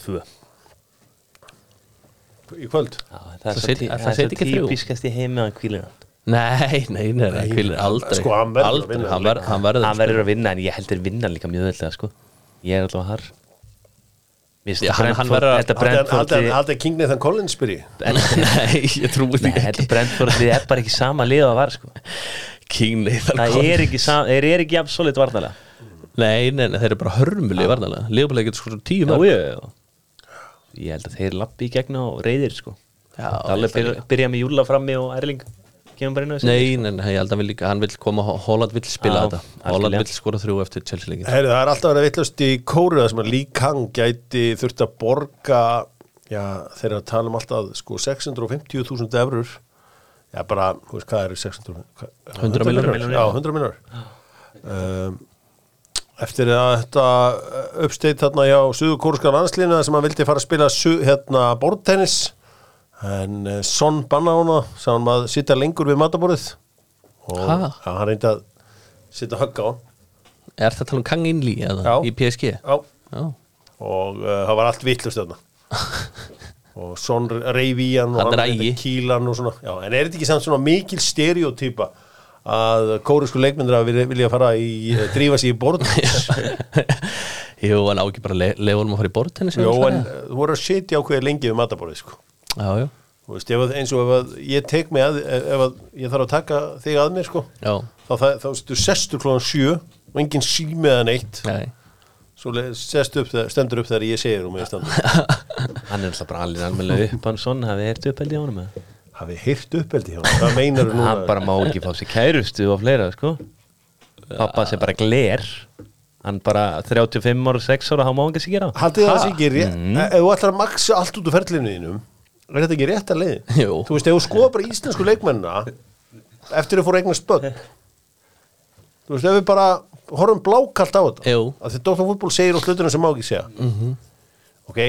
Tvö. í kvöld Já, það Það er svo set- tí- það það set svo ekki þrjú. Að kvílir. Nei, nei, nei, nei, hvílir aldrei. sko, hann verður að aldrei, vinna hann, ver, hann verður Hann verður að vinna en ég heldur vinna líka mjög öðvöldlega sko. Ég er alltaf har. Mér finnst Já, hann- hann verður að- Þetta Haldið haldið King Nathan Collins spyrir Nei, ég trúi því Nei, þetta Brentford er bara ekki sama lið að var sko. King Nathan Það Collins. er ekki, ekki jafn solid varnalega Nei, nei, nei, þeir eru bara hörmuli varnalega Leopold getur sko tíu já Ég held að þeir lappi í gegn á reyðir sko. Já, Það alveg ég byrja, byrja með Júla frammi og Erling kemur bara inn á þessu Nei, nei, nei, ég held að hann vil líka, hann vil koma Holland vil spila Já, þetta. Holland vil skora þrjú eftir Chelsea leikin Herri, það er alltaf verið vittlust í kóru sem að Lee Kang gæti þurft að borga já, þeir eru að tala um alltaf sko 650.000 eurur já, bara, þú veist, hvað eru 600 hvað- 100 milljónir. Já, 100 miljónur um, Eftir að þetta uppsteitt þarna hjá Suðurkóruska landslínu sem hann vildi fara að spila hérna bortennis en uh, Son banna hana sá hann að sitja lengur við mataborðið og Ha? hann reyndi að sitja að högga á hann. Er þetta að tala um Kang Inli eða? Í PSG? Já, Já, og uh, það var allt vittlust þarna. Og Son reyfi í hann og Hann er reyndi að kýla hann og svona. Já, en er þetta ekki samt svona mikil stereotýpa að kórisku leikmyndir að vilja, vilja fara í, uh, drífa sig í borð? Jú, hann á ekki bara le leifunum að fara í bortennis Jó, en uh, þú voru að sitja ákveði lengi við mataborðið sko. Já, já, Þú veist, ef, að- eins og ef að ég tek mig að ef, ef að ég þarf að taka þig að mér sko, já, þá, það, þá stu sestur klóðan sjö og enginn símiða neitt. Nei. Svo sestu upp, þegar- stendur upp þegar ég segir um Hann er alltaf bara allir alveg upp hann svona, hafið heyrt upp held ég á honum eða? hafið heyrt uppeldi hjá hann, hvað meinar þú núna? Hann bara má ekki fá sér kærustu og fleira sko. Pappa sem bara gler. Hann bara 35 ára, 6 ára, hann má ekki sér gera. Haldið það sé ekki Mm. Ef þú ætlar að maksa allt út úr ferlinu Er þetta ekki rétt að leið? Jú. Þú veist, ef þú skoða bara íslensku leikmennina Eftir að fóru eignast börn Þú veist, ef við bara horfum blákalt á þetta Jú. að því Dóttar fútból segir á hlutunum sem má ekki segja -hmm. Ok,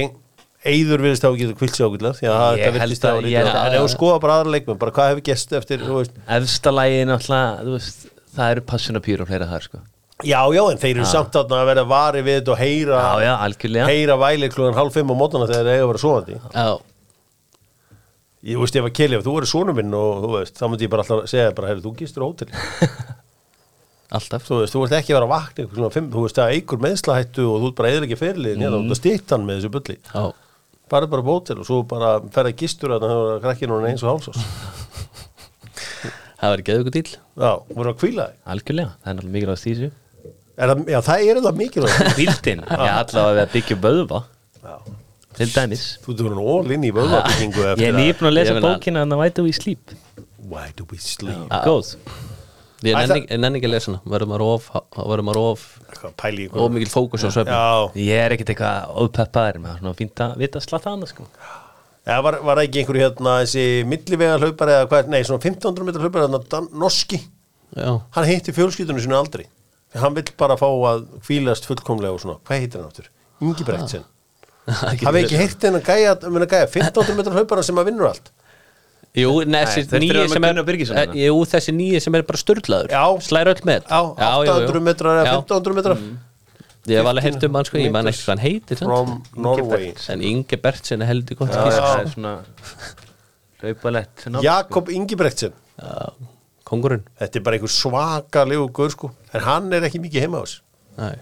Eyður virðist þá ekki kvilt sér ágætlega því að þetta þá ég held En ef þú skoða bara aðra leikmenn bara hvað hefur gest eftir, Efsta þú veist Það eru passunapýr og fleira þar sko Já, já, en þeir eru samt að vera vari við þetta og heyra Já, já, algjörlega heyra væli klugan hálf fimm á mótana þegar þeir eiga að vera svoandi Já, Ég veist ef að Kelly, ef þú eru sonur minn og þú veist, þá myndi ég bara alltaf segja bara, heyrðu, þú gistur á hótel alltaf. Þú veist, þú vilt ekki vera að vakna þú veist, það eigur meðslahættu og þú ert bara eður ekki fyrirlið, mm. þú ert að stýtt hann með þessu bulli. Já, bara bara á hótel og svo bara ferða gistur að það hefur krakkinu hann eins og hálsás það var ekki eða ykkur dýl Já, voru að kvíla þig. Algjörlega, það er náttúrulega mikilvægt Er það, Já, það er það mikilvægt. Hvíldin, já allavega við að byggja vöðva. Já. Til dæmis. Þú ert verið all inn í vöðvabyggingu Ég er nýbúin að lesa bókina Þannig að væta við sleep? Why do we sleep? Góð. Ég Æ, nenni, ekki að lesa hana. Verðum maður of, verðum maður of of mikil fókus á Já, Ég er ekkert eitthvað ópeppaður með svona fínt að vita slatta annað sko. Já, var, var það ekki einhverju hérna þessi millivega hlaupari eða hvað, nei, svona 1500 metrar hlaupari hérna, norski, Já, hann heitti fjölskyldunum sinu aldrei. Hann vill bara fá að hvílast fullkomlega og svona, hvað heitir hann aftur? Ingi Brektsson Hafið ekki heyrt hennar gæja, um gæja 1500 metrar hlaupara sem að vinnur allt? Jú, þessi nýji sem er eh, hérna. Jú, þessi nýji sem er bara störtlaður. Slæra öll með. Já, 800 metrar eða Já. 1500 metrar. Ég hef alveg heyrt um hann sko, ég man ekki hvað hann heitir. From Norway. En Inge Bertsen er heldur gott Já, gísk já. Það er svona Raupalett nafn, Jakob Ingi Brektsson Já, Kongurinn Þetta er bara einhver svakalegu guður sko. En hann er ekki mikið heima á þess Nei,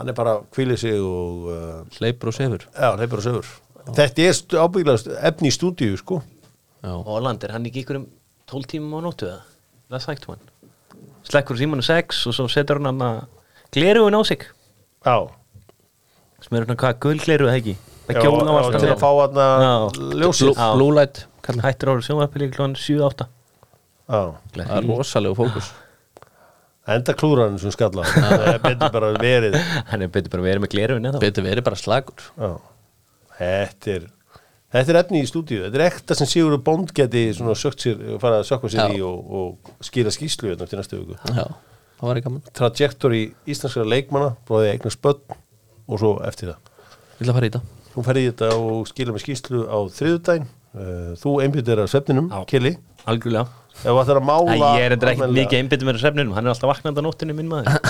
Hann er bara hvílið sig og uh, Hleypur og sefur. Já, hleypur og sögur Þetta er ábyggilega efni í stúdíu sko. Já, Holland er hann ekki ykkur um 12 tímum á nóttu eða? Það er sækt hann Slekkur símanu 6 og svo setur hann að glerugun á sig. Já. Smörur hann hvað gullgleru eða ekki? Það Já, gjóna á alltaf til að fá hann Já. ljósið. Blue, Já. blue light. Kalla. Hættir ára sjónvarpili klón 7-8 Já, Það er rosalegu fókus enda klúran sem skalla Það er betur bara verið Hann er betur bara verið með eða Betur verið bara slagur Já Þetta er Þetta er efni í stúdíu, þetta er ekta sem Sigurður Bond geti svona sökt sér, fara að sökka sér Já. í og, og skýra skýslu hérna eftir næstu viku. Já, það var ekki gaman Trajectory íslenskara leikmanna, bróðið eignast börn og svo eftir það. Að fara í þetta Þú ferði í þetta og skila með skýslu á þriðudaginn. Uh, Þú einbyttir að svefninum, Já. Algjörlega. Mála... Æ, Ég er endur ekkert mikið einbyttum með svefninum. Hann er alltaf vaknandi á nóttinu minn maður.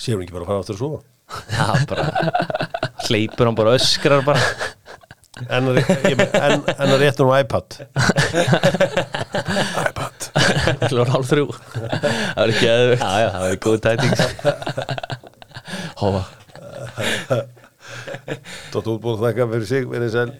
Hún ekki bara að fara aftur að sofa? Já, bara Hleypur hann bara öskrar bara. En, að- ég meina, en, en að rétta nú iPad. iPad. Var hálf þrjú. Það var ekki já, það er góð tæting. Hófa. Dótt útbúin þakka fyrir sig, verið sæl.